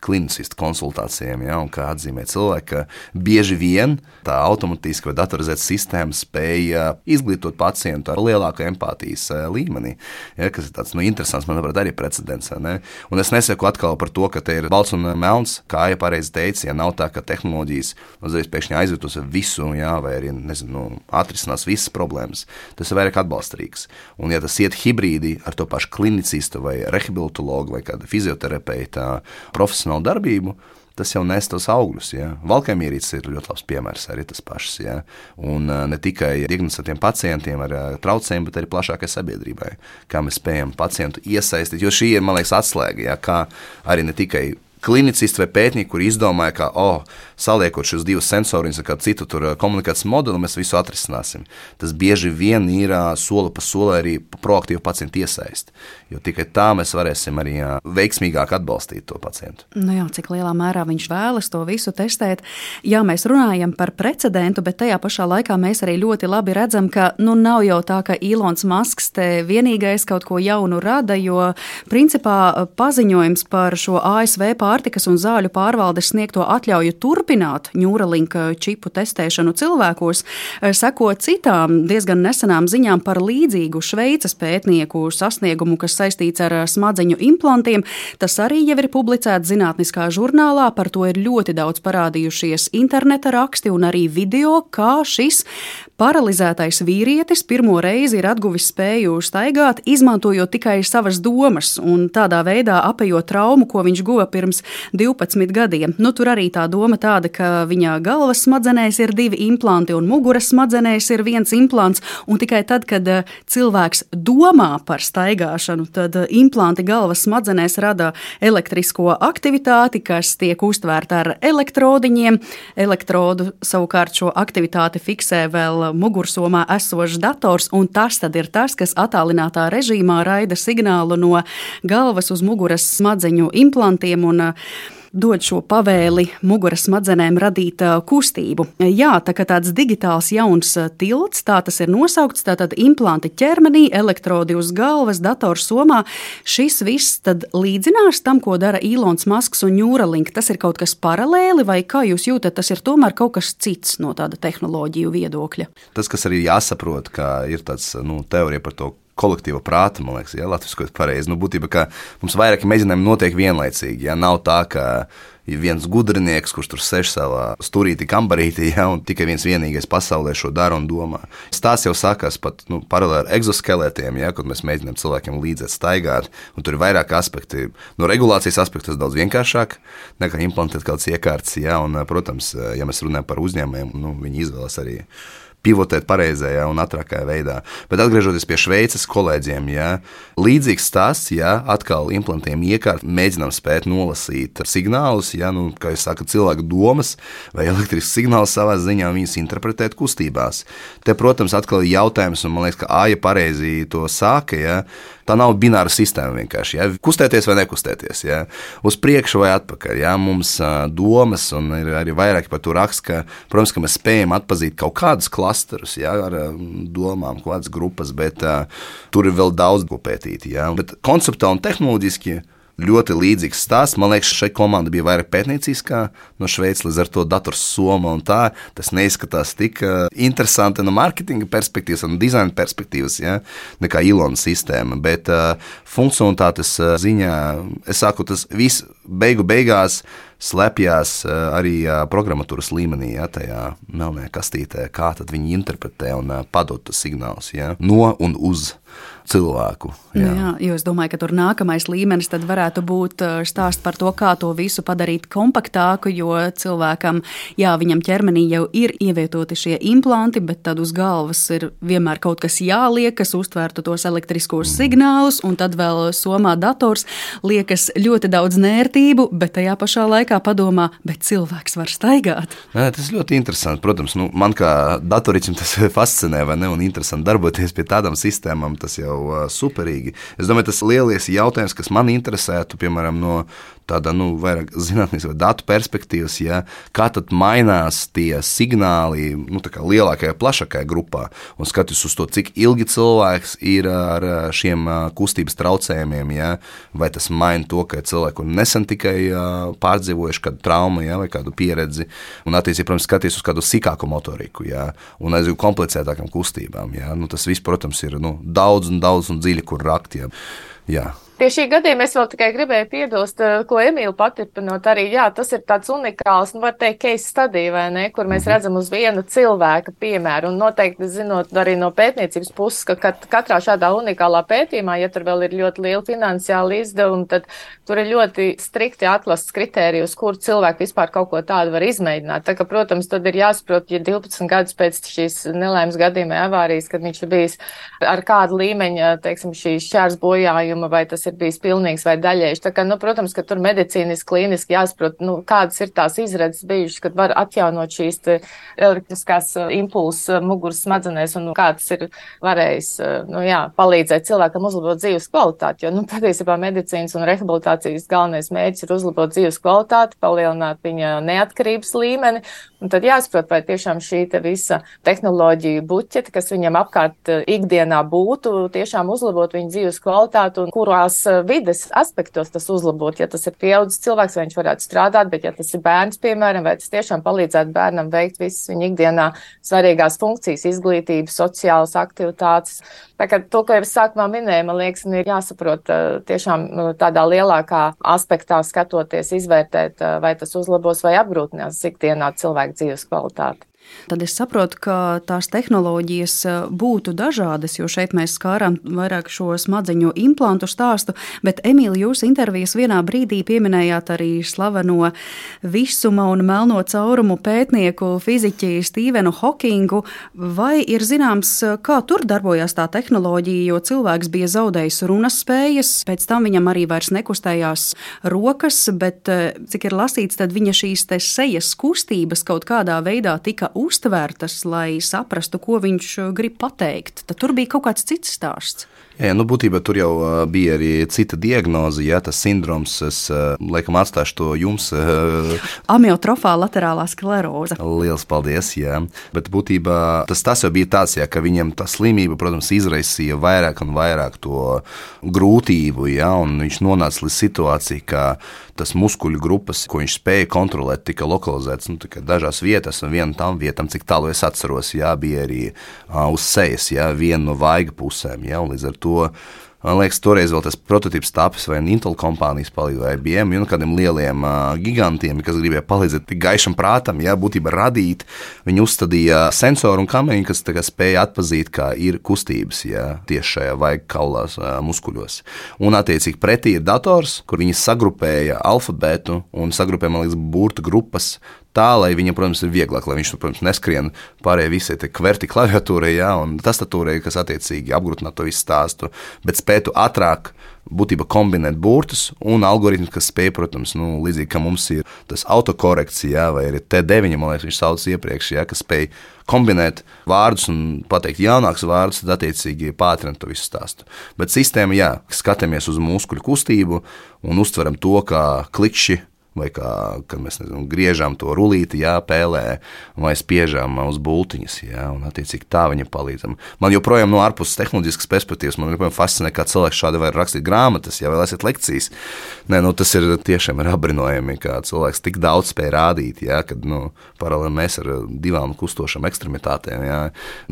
klinicistu konsultācijām, ja, un kā atzīmē cilvēku, ka bieži vien tā automātiski vai datorizēta sistēma spēja izglītot pacientu ar lielāku empātijas līmeni. Ja, kas ir tāds nu, interesants, manuprāt, arī precedents. Ne? Un es nesaku atkal par to, ka te ir balts un melns, kā jau pareizi teica, ja nav tā, ka tehnoloģijas uzreiz pēkšņi aizvietos visu, jā, vai arī nezinu, nu, atrisinās visas problēmas. Tas ir vairāk atbalstīgs. Un, ja tas iet hibrīdi ar to pašu klinicistu vai rehabilitologu vai kādu fizioterapeita profesionālu darbību, tas jau nes tos augļus. Ja. Valkāmierītis ir ļoti labs piemērs arī tas pašs. Ja. Un ne tikai diagnosticētiem pacientiem ar traucējumiem, bet arī plašākai sabiedrībai. Kā mēs spējam pacientu iesaistīt, jo šī ir, man liekas, atslēga. Ja, kā arī ne tikai klinicisti vai pētnieki, kuri izdomāja, ka, oh, saliekot šos divus sensorus ar kādu citu tur, komunikācijas modeli, mēs visu atrisināsim. Tas bieži vien ir soli pa solē arī proaktīva pacienta iesaist. Jo tikai tā mēs varēsim arī jā, veiksmīgāk atbalstīt to pacientu. Nu jā, cik lielā mērā viņš vēlas to visu testēt. Jā, mēs runājam par precedentu, bet tajā pašā laikā mēs arī ļoti labi redzam, ka nu, nav jau tā, ka Ilons Masks te vienīgais kaut ko jaunu rada, jo principā paziņojums par šo ASV pārējumu pārtikas un zāļu pārvaldes sniegto atļauju turpināt ņūralinka čipu testēšanu cilvēkos, eh, seko citām diezgan nesenām ziņām par līdzīgu Šveices pētnieku sasniegumu, kas saistīts ar eh, smadzeņu implantiem. Tas arī jau ir publicēts zinātniskā žurnālā, par to ir ļoti daudz parādījušies interneta raksti un arī video, kā šis paralizētais vīrietis pirmo reizi ir atguvis spēju staigāt, izmantojot tikai savas domas un tādā veidā apējot traumu, ko viņš guva pirms 12 gadiem. Nu, tur arī tā doma tāda, ka viņa galvas smadzenēs ir divi implanti un muguras smadzenēs ir viens implants, un tikai tad, kad eh, cilvēks domā par staigāšanu, tad eh, implanti galvas smadzenēs rada elektrisko aktivitāti, kas tiek uztvērta ar elektrodiņiem. Elektrodu savukārt šo aktivitāti fiksē vēl mugursomā esošs dators, un tas ir tas, kas attālinātā režīmā raida signālu no galvas uz muguras smadzeņu implantiem. Un, dod šo pavēli muguras smadzenēm radīt kustību. Jā, tā kā tāds digitāls jauns tilts, tā tas ir nosaukts, tātad implanti ķermenī, elektrodi uz galvas, dators somā. Šis viss tad līdzinās tam, ko dara Ilons Masks un Neuralink. Tas ir kaut kas paralēli, vai kā jūs jūtat, tas ir tomēr kaut kas cits no tāda tehnoloģiju viedokļa? Tas, kas arī jāsaprot, ka ir tāds nu, teorija par to, kolektīva prāta, man liekas, ja latviešu pareizi. Nu, būtībā, mums vairāki mēģinājumi notiek vienlaicīgi. Ja nav tā, ka ir viens gudrinieks, kurš tur sēž savā stūrītī, kambarītī, ja, un tikai viens vienīgais pasaulē šo dara un domā. Tas jau sākās pat nu, paralēli ar exoskeletiem, ja, kad mēs mēģinām cilvēkiem līdzēt staigāt, un tur ir vairāk aspekti. No regulācijas aspekta tas daudz vienkāršāk nekā implantēt kādas iekārtas, ja, un, protams, ja mēs runājam par uzņēmumiem, nu, viņi izvēlas arī pivotēt pareizajā un ātrākajā veidā. Bet atgriežoties pie Šveices kolēģiem, ja, līdzīgs stāsts, ja atkal implantiem iekārt, mēģinām spēt nolasīt signālus, ja, nu, kā jūs sakat, cilvēku domas vai elektrisks signāls savā ziņā, viņas interpretēt kustībās. Te, protams, atkal ir jautājums, un man liekas, ka Aija pareizi to sāka. Ja, Tā nav bināra sistēma vienkārši. Ja? Kustēties vai nekustēties, ja? uz priekšu vai atpakaļ. Ja? Mums domas, un ir arī vairāk par to raksts, ka, protams, ka mēs spējam atpazīt kaut kādus klasterus ja? ar uh, domām, kādas grupas, bet uh, tur ir vēl daudz ko pētīt. Ja? Bet konceptuāli un tehnoloģiski ļoti līdzīgs stāsts. Man liekas, šai komandai bija vairāk pētnieciskā no Šveices, līdz ar to dators soma un tā. Tas neizskatās tik uh, interesanti no mārketinga perspektīvas un dizaina perspektīvas, ja, nekā Ilona sistēma. Bet uh, funkcionalitātes uh, ziņā es saku, tas viss beigu beigās slēpjas arī programmatūras līmenī, ja, tajā melnajā kastītē, kā viņi interpretē un padod signālus ja, no un uz cilvēku. Jā. Nu jā, jo es domāju, ka tur nākamais līmenis varētu būt uh, stāsts par to, kā to visu padarīt kompaktāku, jo cilvēkam, jā, viņam ķermenī jau ir ievietoti šie implanti, bet tad uz galvas ir vienmēr kaut kas jāliek, kas uztvērtu tos elektriskos mm. signālus, un tad vēl somā dators liekas ļoti daudz nērtību, bet tajā pašā laikā padomā, bet cilvēks var staigāt. Nē, tas ļoti interesanti. Protams, nu, man kā datoriķim tas fascinē, vai ne, un interesanti darboties pie tādām sistēmām, tas jau jau superīgi. Es domāju, tas lielies jautājums, kas man interesētu, piemēram, no tāda nu, vairāk zinātnīs vai datu perspektīvas, ja, kā tad mainās tie signāli nu, lielākajā, plašākajā grupā. Un skatoties uz to, cik ilgi cilvēks ir ar šiem kustības traucējumiem, ja, vai tas maina to, ka cilvēku nesen tikai pārdzīvojuši kādu traumu ja, vai kādu pieredzi, un attiecīgi, protams, skaties uz kādu sīkāku motoriku ja, un aizjūt komplicētākām kustībām. Ja. Nu, tas viss, protams, ir nu, daudz un daudz un dziļi, kur rakt. Ja. Jā. Pie šī gadījuma es vēl tikai gribēju piebilst, eh, ko Emīla paturpinot arī, jā, tas ir tāds unikāls, nu, var teikt, case study, vai ne, kur mēs mhm. redzam uz viena cilvēka piemēru, un noteikti zinot arī no pētniecības puses, ka kat, katrā šādā unikālā pētījumā, ja tur vēl ir ļoti liela finansiāla izdevuma, tad tur ir ļoti strikti atlasts kritērijus, kur cilvēki vispār kaut ko tādu var izmēģināt. Tā ka, protams, tad ir jāsaprot, ja 12 gadus pēc šīs nelēmas gadījuma avārijas, kad viņš ir bijis ar kādu līmeņa, teiksim, šī šķērs bojājuma, vai tas ir ir bijis pilnīgs vai daļējs. Tā kā, nu, protams, ka tur medicīniski, klīniski jāsaprot, nu, kādas ir tās izredzes bijušas, kad var atjaunot šīs elektriskās uh, impulsu uh, muguras smadzenēs un kāds ir varējis, uh, nu, jā, palīdzēt cilvēkam uzlabot dzīves kvalitāti. Jo, nu, patiesībā medicīnas un rehabilitācijas galvenais mērķis ir uzlabot dzīves kvalitāti, palielināt viņa neatkarības līmeni. Un tad jāsaprot, vai tiešām šī te visa tehnoloģija buķete, kas viņam apkārt ikdienā būtu, tiešām uzlabot viņa dzīves kvalitāti un kurās Eh, vides aspektos tas uzlabot. Ja tas ir pieaugušs cilvēks, vai viņš varētu strādāt, bet ja tas ir bērns, piemēram, vai tas tiešām palīdzētu bērnam veikt visas viņa ikdienā svarīgās funkcijas, izglītību, sociālas aktivitātes. Tā kā to, ko jau es sākumā minēju, man liekas, ir jāsaprot eh, tiešām nu, tādā lielākā aspektā skatoties, izvērtēt, eh, vai tas uzlabos vai apgrūtinās ikdienā cilvēku dzīves kvalitāti. Tad es saprotu, ka tās tehnoloģijas eh, būtu dažādas, jo šeit mēs skārām vairāk šo smadzeņu implantu stāstu, bet Emīlija, jūs intervijas vienā brīdī pieminējāt arī slaveno visuma un melno caurumu pētnieku fiziķi Stīvenu Hokingu. Vai ir zināms, kā tur darbojās tā tehnoloģija, jo cilvēks bija zaudējis runas spējas, pēc tam viņam arī vairs nekustējās rokas, bet eh, cik ir lasīts, tad viņa šīs sejas kustības kaut kādā veidā tika uztvērtas, lai saprastu, ko viņš uh, grib pateikt. Tad tur bija kaut kāds cits stāsts. Jā, nu, būtībā tur jau bija arī cita diagnoze, ja tas sindroms, es laikam atstāšu to jums. Amiotrofā laterālā skleroze. Lielas paldies, jā. Bet būtībā tas, tas jau bija tāds, ja, ka viņam tā slimība, protams, izraisīja vairāk un vairāk to grūtību, ja, un viņš nonāca līdz situācijai, ka tas muskuļu grupas, ko viņš spēja kontrolēt, tika lokalizētas nu, dažās vietās, un viena tam vietām, cik tālu es atceros, jā, bija arī uh, uz sejas, jā, viena no vaiga pusēm. Jā, līdz ar to Man liekas, toreiz vēl tas prototyps tapis vai Intel kompānijas palīdzību, vai IBM, un kādiem lieliem uh, gigantiem, kas gribēja palīdzēt tik gaišam prātam, ja būtībā radīt. Viņi uzstādīja sensoru un kameru, kas spēja atpazīt, kā ir kustības ja, tieši šajā vajag kaulās, uh, muskuļos. Un, attiecīgi, pretī ir dators, kur viņi sagrupēja alfabētu un sagrupēja, man liekas, burtu grupas tā, lai viņam, protams, ir vieglāk, lai viņš, protams, neskrien pārējai visai kverti klaviatūrai, ja, un tastatūrai, kas attiecīgi apgrūtinātu to visu stāstu, bet spētu ātrāk būtībā kombinēt burtus un algoritmus, kas spēj, protams, nu, līdzīgi kā mums ir tas autokorekcija, vai arī T9, man liekas, viņš sauc iepriekš, ja, kas spēj kombinēt vārdus un pateikt jaunākus vārdus, tad attiecīgi pātrināt to visu stāstu. Bet sistēma, jā, skatāmies uz muskuļu kustību un uztveram to kā klikšķi vai kā, kad mēs nezinu, griežam to rulīti, jā, pēlē, vai spiežam uz būtiņas, jā, un attiecīgi tā viņam palīdzam. Man joprojām no ārpuses tehnoloģiskas perspektīvas, man joprojām fascinē, kā cilvēks šādi var rakstīt grāmatas, ja vēl esat lekcijas. Nē, nu, tas ir tiešām ir apbrīnojami, kā cilvēks tik daudz spēj rādīt, jā, kad, nu, paralēli mēs ar divām kustošām ekstremitātēm, jā,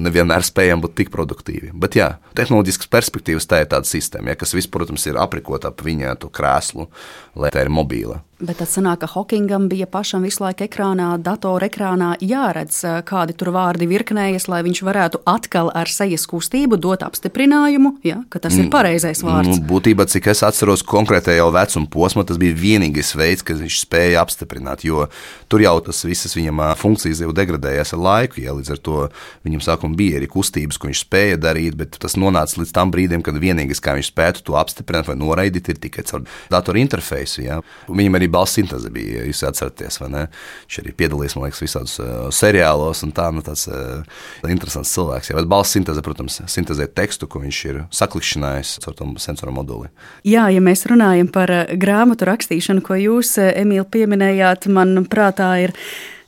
nevienmēr spējam būt tik produktīvi. Bet, jā, tehnoloģiskas perspektīvas tā ir tāda sistēma, jā, kas viss, protams, ir aprikota ap viņa krēslu, lai tā ir mobīla. Bet tad sanāk, ka Hokingam bija pašam visu laiku ekrānā, datora ekrānā jāredz, kādi tur vārdi virknējas, lai viņš varētu atkal ar sejas kustību dot apstiprinājumu, ja, ka tas ir mm. pareizais vārds. Nu, būtībā, cik es atceros, konkrētajā vecuma posmā, tas bija vienīgais veids, kā viņš spēja apstiprināt, jo tur jau tas visas viņam funkcijas jau degradējās ar laiku, ja līdz ar to viņam sākumā bija arī kustības, ko viņš spēja darīt, bet tas nonāca līdz tam brīdim, kad vienīgais, kā viņš spētu to apstiprināt vai noraidīt, ir tikai caur datoru interfeisu. Ja. Viņam arī balss sintēze bija, ja jūs atceraties, vai ne? Viņš arī piedalījās, man liekas, visādos uh, seriālos, un tā, nu, tāds uh, interesants cilvēks. Jā, bet balss sintēze, protams, sintēzē tekstu, ko viņš ir saklikšķinājis caur to sensoru moduli. Jā, ja mēs runājam par uh, grāmatu rakstīšanu, ko jūs, Emīl, pieminējāt, man prātā ir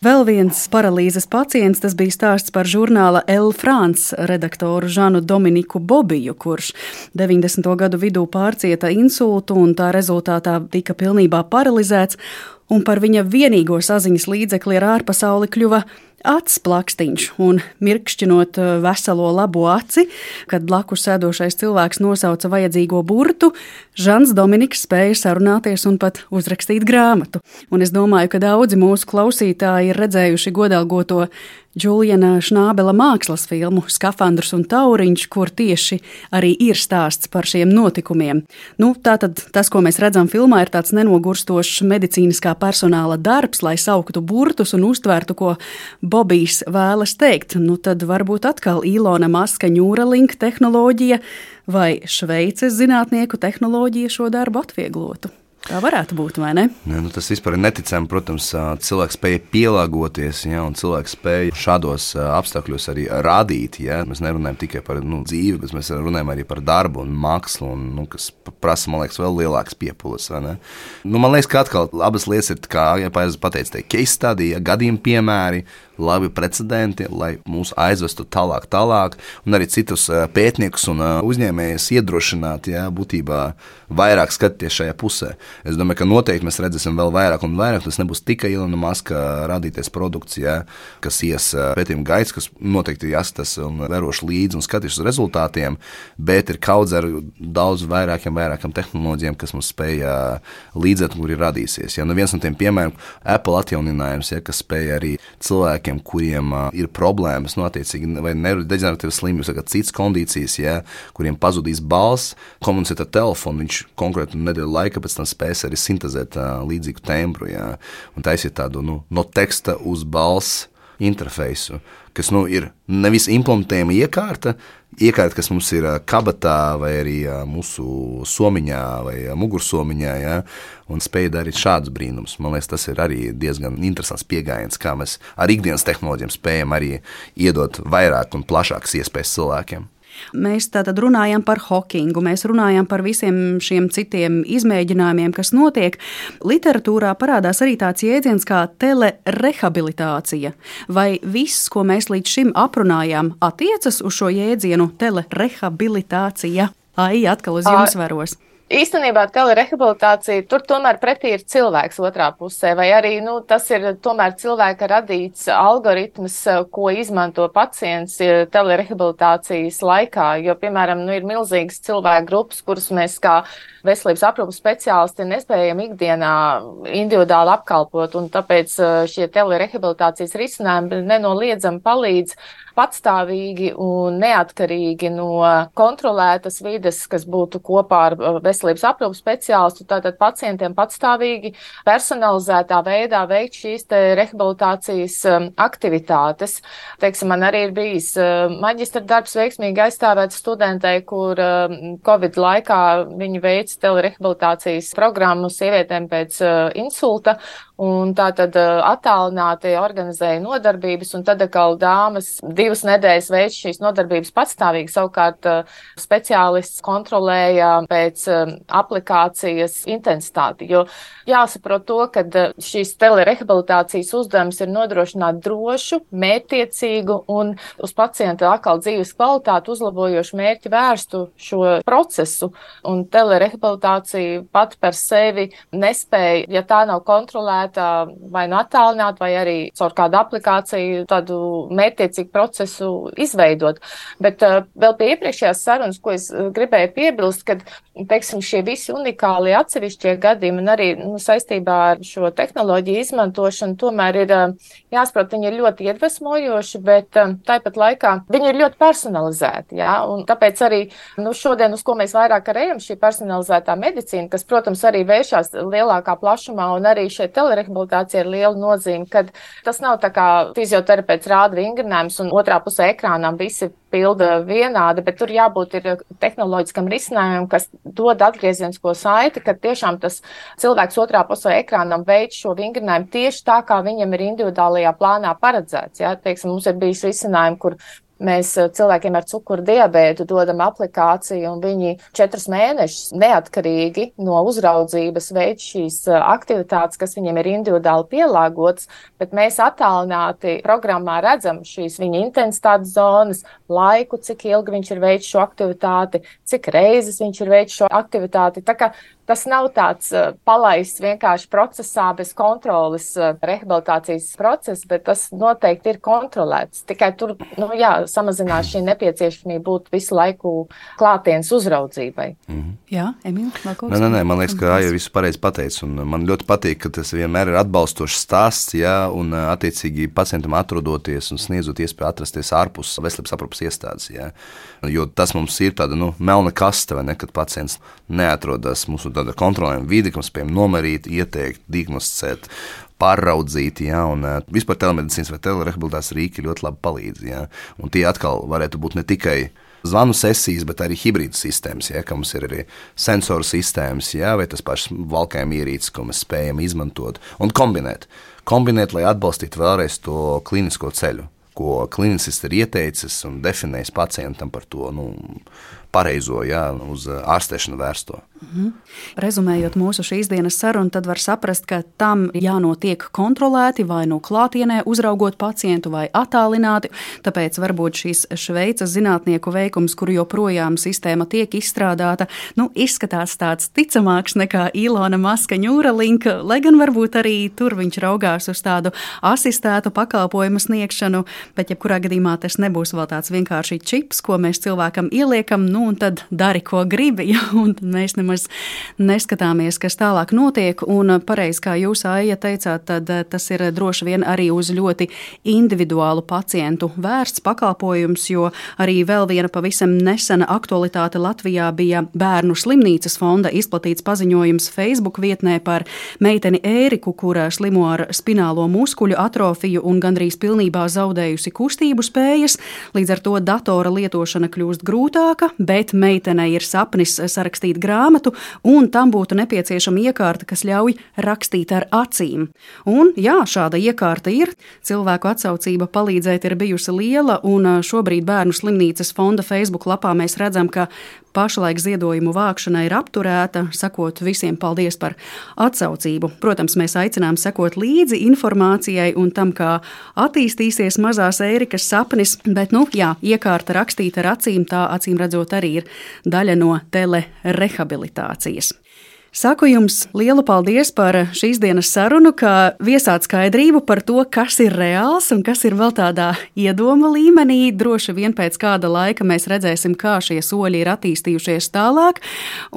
Vēl viens paralīzes pacients, tas bija stāsts par žurnāla Elle France redaktoru Žanu Dominiku Bobiju, kurš 90. gadu vidū pārcieta insultu un tā rezultātā tika pilnībā paralizēts, un par viņa vienīgo saziņas līdzekli ar ārpasauli kļuva acis plakstiņš un mirkšķinot eh, veselo labo aci, kad blakus sēdošais cilvēks nosauca vajadzīgo burtu, Žants Dominiks spēja sarunāties un pat uzrakstīt grāmatu. Un es domāju, ka daudzi mūsu klausītāji ir redzējuši godalgoto Džuliana Šnābela mākslas filmu Skafandrs un Tauriņš, kur tieši arī ir stāsts par šiem notikumiem. Nu, tātad tas, ko mēs redzam filmā, ir tāds nenogurstošs medicīniskā personāla darbs, lai sauktu burtus un uztvērtu, ko Bobijs vēlas teikt. Nu, tad varbūt atkal Ilona Maska Neuralink tehnoloģija vai Šveices zinātnieku tehnoloģija šo darbu atvieglotu. Tā varētu būt, vai ne? ne nu, tas vispār ir neticami. Protams, cilvēks spēja pielāgoties, ja, un cilvēks spēja šādos apstākļos arī rādīt. Ja. Mēs nerunājam tikai par nu, dzīvi, bet mēs runājam arī par darbu un mākslu, un, nu, kas prasa, man liekas, vēl lielākas piepūles. Nu, man liekas, ka atkal abas lietas ir, kā jau pateicu, case study, ja, gadījumi piemēri, labi precedenti, lai mūs aizvestu tālāk, tālāk, un arī citus pētniekus un uzņēmējus iedrošināt, ja, būtībā vairāk skatīties šajā pusē. Es domāju, ka noteikti mēs redzēsim vēl vairāk un vairāk. Tas nebūs tikai Ilona Maska radīties produkts, ja, kas ies pētījuma gaits, kas noteikti jāstas un vēroši līdzi un skatīs uz rezultātiem, bet ir kaudz ar daudz vairākiem, vairākiem tehnoloģiem, kas mums spēja līdzēt, kur ir radīsies. Ja, nu viens no tiem piemēriem - Apple atjauninājums, ja, kas spēja arī cilvēkiem, kuriem ir problēmas, nu, attiecīgi, vai neurodeģeneratīvas slimības, vai citas kondīcijas, ja, kuriem pazudīs balss, komunicēt ar telefonu, viņš konkrēti nedēļu laika pēc tam spēs arī sintēzēt līdzīgu tembru, jā, un taisīt tādu nu, no teksta uz balss interfeisu, kas nu, ir nevis implementējama iekārta, iekārta, kas mums ir kabatā vai arī mūsu somiņā vai mugursomiņā, ja, un spēja darīt šādus brīnumus. Man liekas, tas ir arī diezgan interesants pieejams, kā mēs ar ikdienas tehnoloģijām spējam arī iedot vairāk un plašākas iespējas cilvēkiem. Mēs tātad runājam par hokingu, mēs runājam par visiem šiem citiem izmēģinājumiem, kas notiek. Literatūrā parādās arī tāds jēdziens kā telerehabilitācija. Vai viss, ko mēs līdz šim aprunājām, attiecas uz šo jēdzienu telerehabilitācija? Ai, atkal uz jums varos. Īstenībā telerehabilitācija tur tomēr pretī ir cilvēks otrā pusē, vai arī nu, tas ir tomēr cilvēka radīts algoritms, ko izmanto pacients telerehabilitācijas laikā. Jo, piemēram, nu, ir milzīgas cilvēku grupas, kuras mēs kā veselības aprūpas speciālisti nespējam ikdienā individuāli apkalpot, un tāpēc šie telerehabilitācijas risinājumi nenoliedzami palīdz patstāvīgi un neatkarīgi no kontrolētas vides, kas būtu kopā ar uh, veselības aprūpas speciālistu, tātad pacientiem patstāvīgi personalizētā veidā veikt šīs rehabilitācijas um, aktivitātes. Teiksim, man arī ir bijis uh, maģistra darbs veiksmīgi aizstāvēts studentei, kur um, Covid laikā viņi veica telerehabilitācijas programmu sievietēm pēc uh, insulta, Un tā tad attālināti organizēja nodarbības, un tad atkal dāmas divas nedēļas veids šīs nodarbības patstāvīgi. Savukārt speciālists kontrolēja pēc aplikācijas intensitāti. Jo jāsaprot to, ka šīs telerehabilitācijas uzdevums ir nodrošināt drošu, mērķtiecīgu un uz pacienta atkal dzīves kvalitāti uzlabojošu mērķi vērstu šo procesu. Un telerehabilitācija pat par sevi nespēja, ja tā nav kontrolēta, varētu vai nu attālināt, vai arī caur kādu aplikāciju tādu mērķtiecīgu procesu izveidot. Bet vēl pie iepriekšējās sarunas, ko es gribēju piebilst, kad, teiksim, šie visi unikālie atsevišķie gadījumi un arī nu, saistībā ar šo tehnoloģiju izmantošanu tomēr ir jāsaprot, viņi ir ļoti iedvesmojoši, bet tāpat laikā viņi ir ļoti personalizēti. Ja? Un tāpēc arī nu, šodien, uz ko mēs vairāk ejam, šī personalizētā medicīna, kas, protams, arī vēršas lielākā plašumā un arī šie telefoni rehabilitācija ir liela nozīme, kad tas nav tā kā fizioterapeits rāda vingrinājumus un otrā pusē ekrānām visi pilda vienādi, bet tur jābūt ir tehnoloģiskam risinājumam, kas dod atgriezienisko saiti, ka tiešām tas cilvēks otrā pusē ekrānam veids šo vingrinājumu tieši tā, kā viņam ir individuālajā plānā paredzēts. Ja? Teiksim, mums ir bijis risinājumi, kur Mēs eh, cilvēkiem ar cukuru diabētu dodam aplikāciju, un viņi četrus mēnešus neatkarīgi no uzraudzības veids šīs eh, aktivitātes, kas viņiem ir individuāli pielāgotas, bet mēs attālināti programmā redzam šīs viņa intensitātes zonas, laiku, cik ilgi viņš ir veids šo aktivitāti, cik reizes viņš ir veids šo aktivitāti. Tā kā Tas nav tāds uh, palaists vienkārši procesā bez kontrolas, uh, rehabilitācijas process, bet tas noteikti ir kontrolēts. Tikai tur nu, jā, samazinās šī nepieciešamība būt visu laiku klātienes uzraudzībai. Mm -hmm. Jā, Emīlija, vēl kaut kas tāds? Nē, nē, man liekas, ka Aija visu pareizi pateica. Man ļoti patīk, ka tas vienmēr ir atbalstošs stāsts, jā, un attiecīgi pacientam atrodoties un sniedzot iespēju atrasties ārpus veselības aprūpas iestādes. Jā. Jo tas mums ir tāda nu, melna kaste, ne, kad pacients neatrodas mūsu kontrolējuma vide, ka mums spējam nomerīt, ieteikt, diagnosticēt, pāraudzīt. Ja, un, vispār telemedicīnas vai telerehabilitācijas rīki ļoti labi palīdz. Ja, un tie atkal varētu būt ne tikai zvanu sesijas, bet arī hibrīda sistēmas, ja, ka mums ir arī sensoru sistēmas, ja, vai tas pašs valkājuma ierīces, ko mēs spējam izmantot un kombinēt. Kombinēt, lai atbalstītu vēlreiz to klinisko ceļu, ko klinicis ir ieteicis un definējis pacientam par to nu, pareizo, jā, uz ārstēšanu vērsto. Mhm. Rezumējot mūsu šīs dienas sarunu, tad var saprast, ka tam jānotiek kontrolēti vai no klātienē, uzraugot pacientu vai attālināti. Tāpēc varbūt šīs Šveices zinātnieku veikums, kur joprojām sistēma tiek izstrādāta, nu, izskatās tāds ticamāks nekā Ilona Maska ņūralinka, lai gan varbūt arī tur viņš raugās uz tādu asistētu pakalpojumu sniegšanu, bet jebkurā gadījumā tas nebūs vēl tāds vienkārši čips, ko mēs cilvēkam ieliekam, nu, un tad dari, ko gribi, ja, mēs nemaz neskatāmies, kas tālāk notiek. Un pareizi, kā jūs, Aija, teicāt, tad tas ir droši vien arī uz ļoti individuālu pacientu vērsts pakalpojums, jo arī vēl viena pavisam nesena aktualitāte Latvijā bija Bērnu slimnīcas fonda izplatīts paziņojums Facebook vietnē par meiteni Ēriku, kura slimo ar spinālo muskuļu atrofiju un gandrīz pilnībā zaudējusi kustību spējas. Līdz ar to datora lietošana kļūst grūtāka, bet meitenei ir sapnis sarakstīt grāmatu un tam būtu nepieciešama iekārta, kas ļauj rakstīt ar acīm. Un, jā, šāda iekārta ir. Cilvēku atsaucība palīdzēt ir bijusi liela, un šobrīd Bērnu slimnīcas fonda Facebook lapā mēs redzam, ka pašlaik ziedojumu vākšana ir apturēta, sakot visiem paldies par atsaucību. Protams, mēs aicinām sekot līdzi informācijai un tam, kā attīstīsies mazās ērikas sapnis, bet, nu, jā, iekārta rakstīta ar acīm, tā acīm redzot arī ir daļa no telerehabilitācijas. Saku jums lielu paldies par šīs dienas sarunu, ka viesāt skaidrību par to, kas ir reāls un kas ir vēl tādā iedoma līmenī. Droši vien pēc kāda laika mēs redzēsim, kā šie soļi ir attīstījušies tālāk.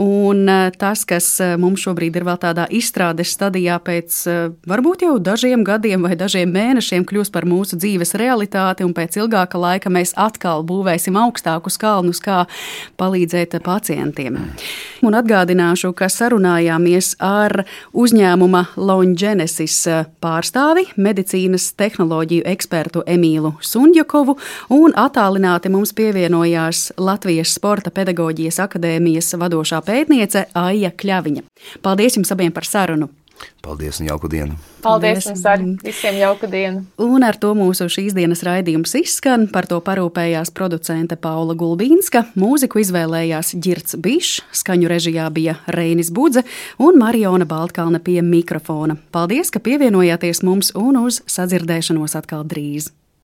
Un eh, tas, kas eh, mums šobrīd ir vēl tādā izstrādes stadijā, pēc eh, varbūt jau dažiem gadiem vai dažiem mēnešiem kļūs par mūsu dzīves realitāti, un pēc ilgāka laika mēs atkal būvēsim augstākus kalnus, kā palīdzēt pacientiem. Un atgādināšu, ka saruna sarunājāmies ar uzņēmuma Longenesis pārstāvi, medicīnas tehnoloģiju ekspertu Emīlu Sunjakovu, un attālināti mums pievienojās Latvijas Sporta pedagoģijas akadēmijas vadošā pētniece Aija Kļaviņa. Paldies jums abiem par sarunu! Paldies un jauku dienu! Paldies jums arī! Visiem jauku dienu! Un ar to mūsu šīs dienas raidījums izskan. Par to parūpējās producente Paula Gulbīnska, mūziku izvēlējās Girts Bišs, skaņu režijā bija Reinis Budze un Mariona Baltkalne pie mikrofona. Paldies, ka pievienojāties mums un uz sadzirdēšanos atkal drīz!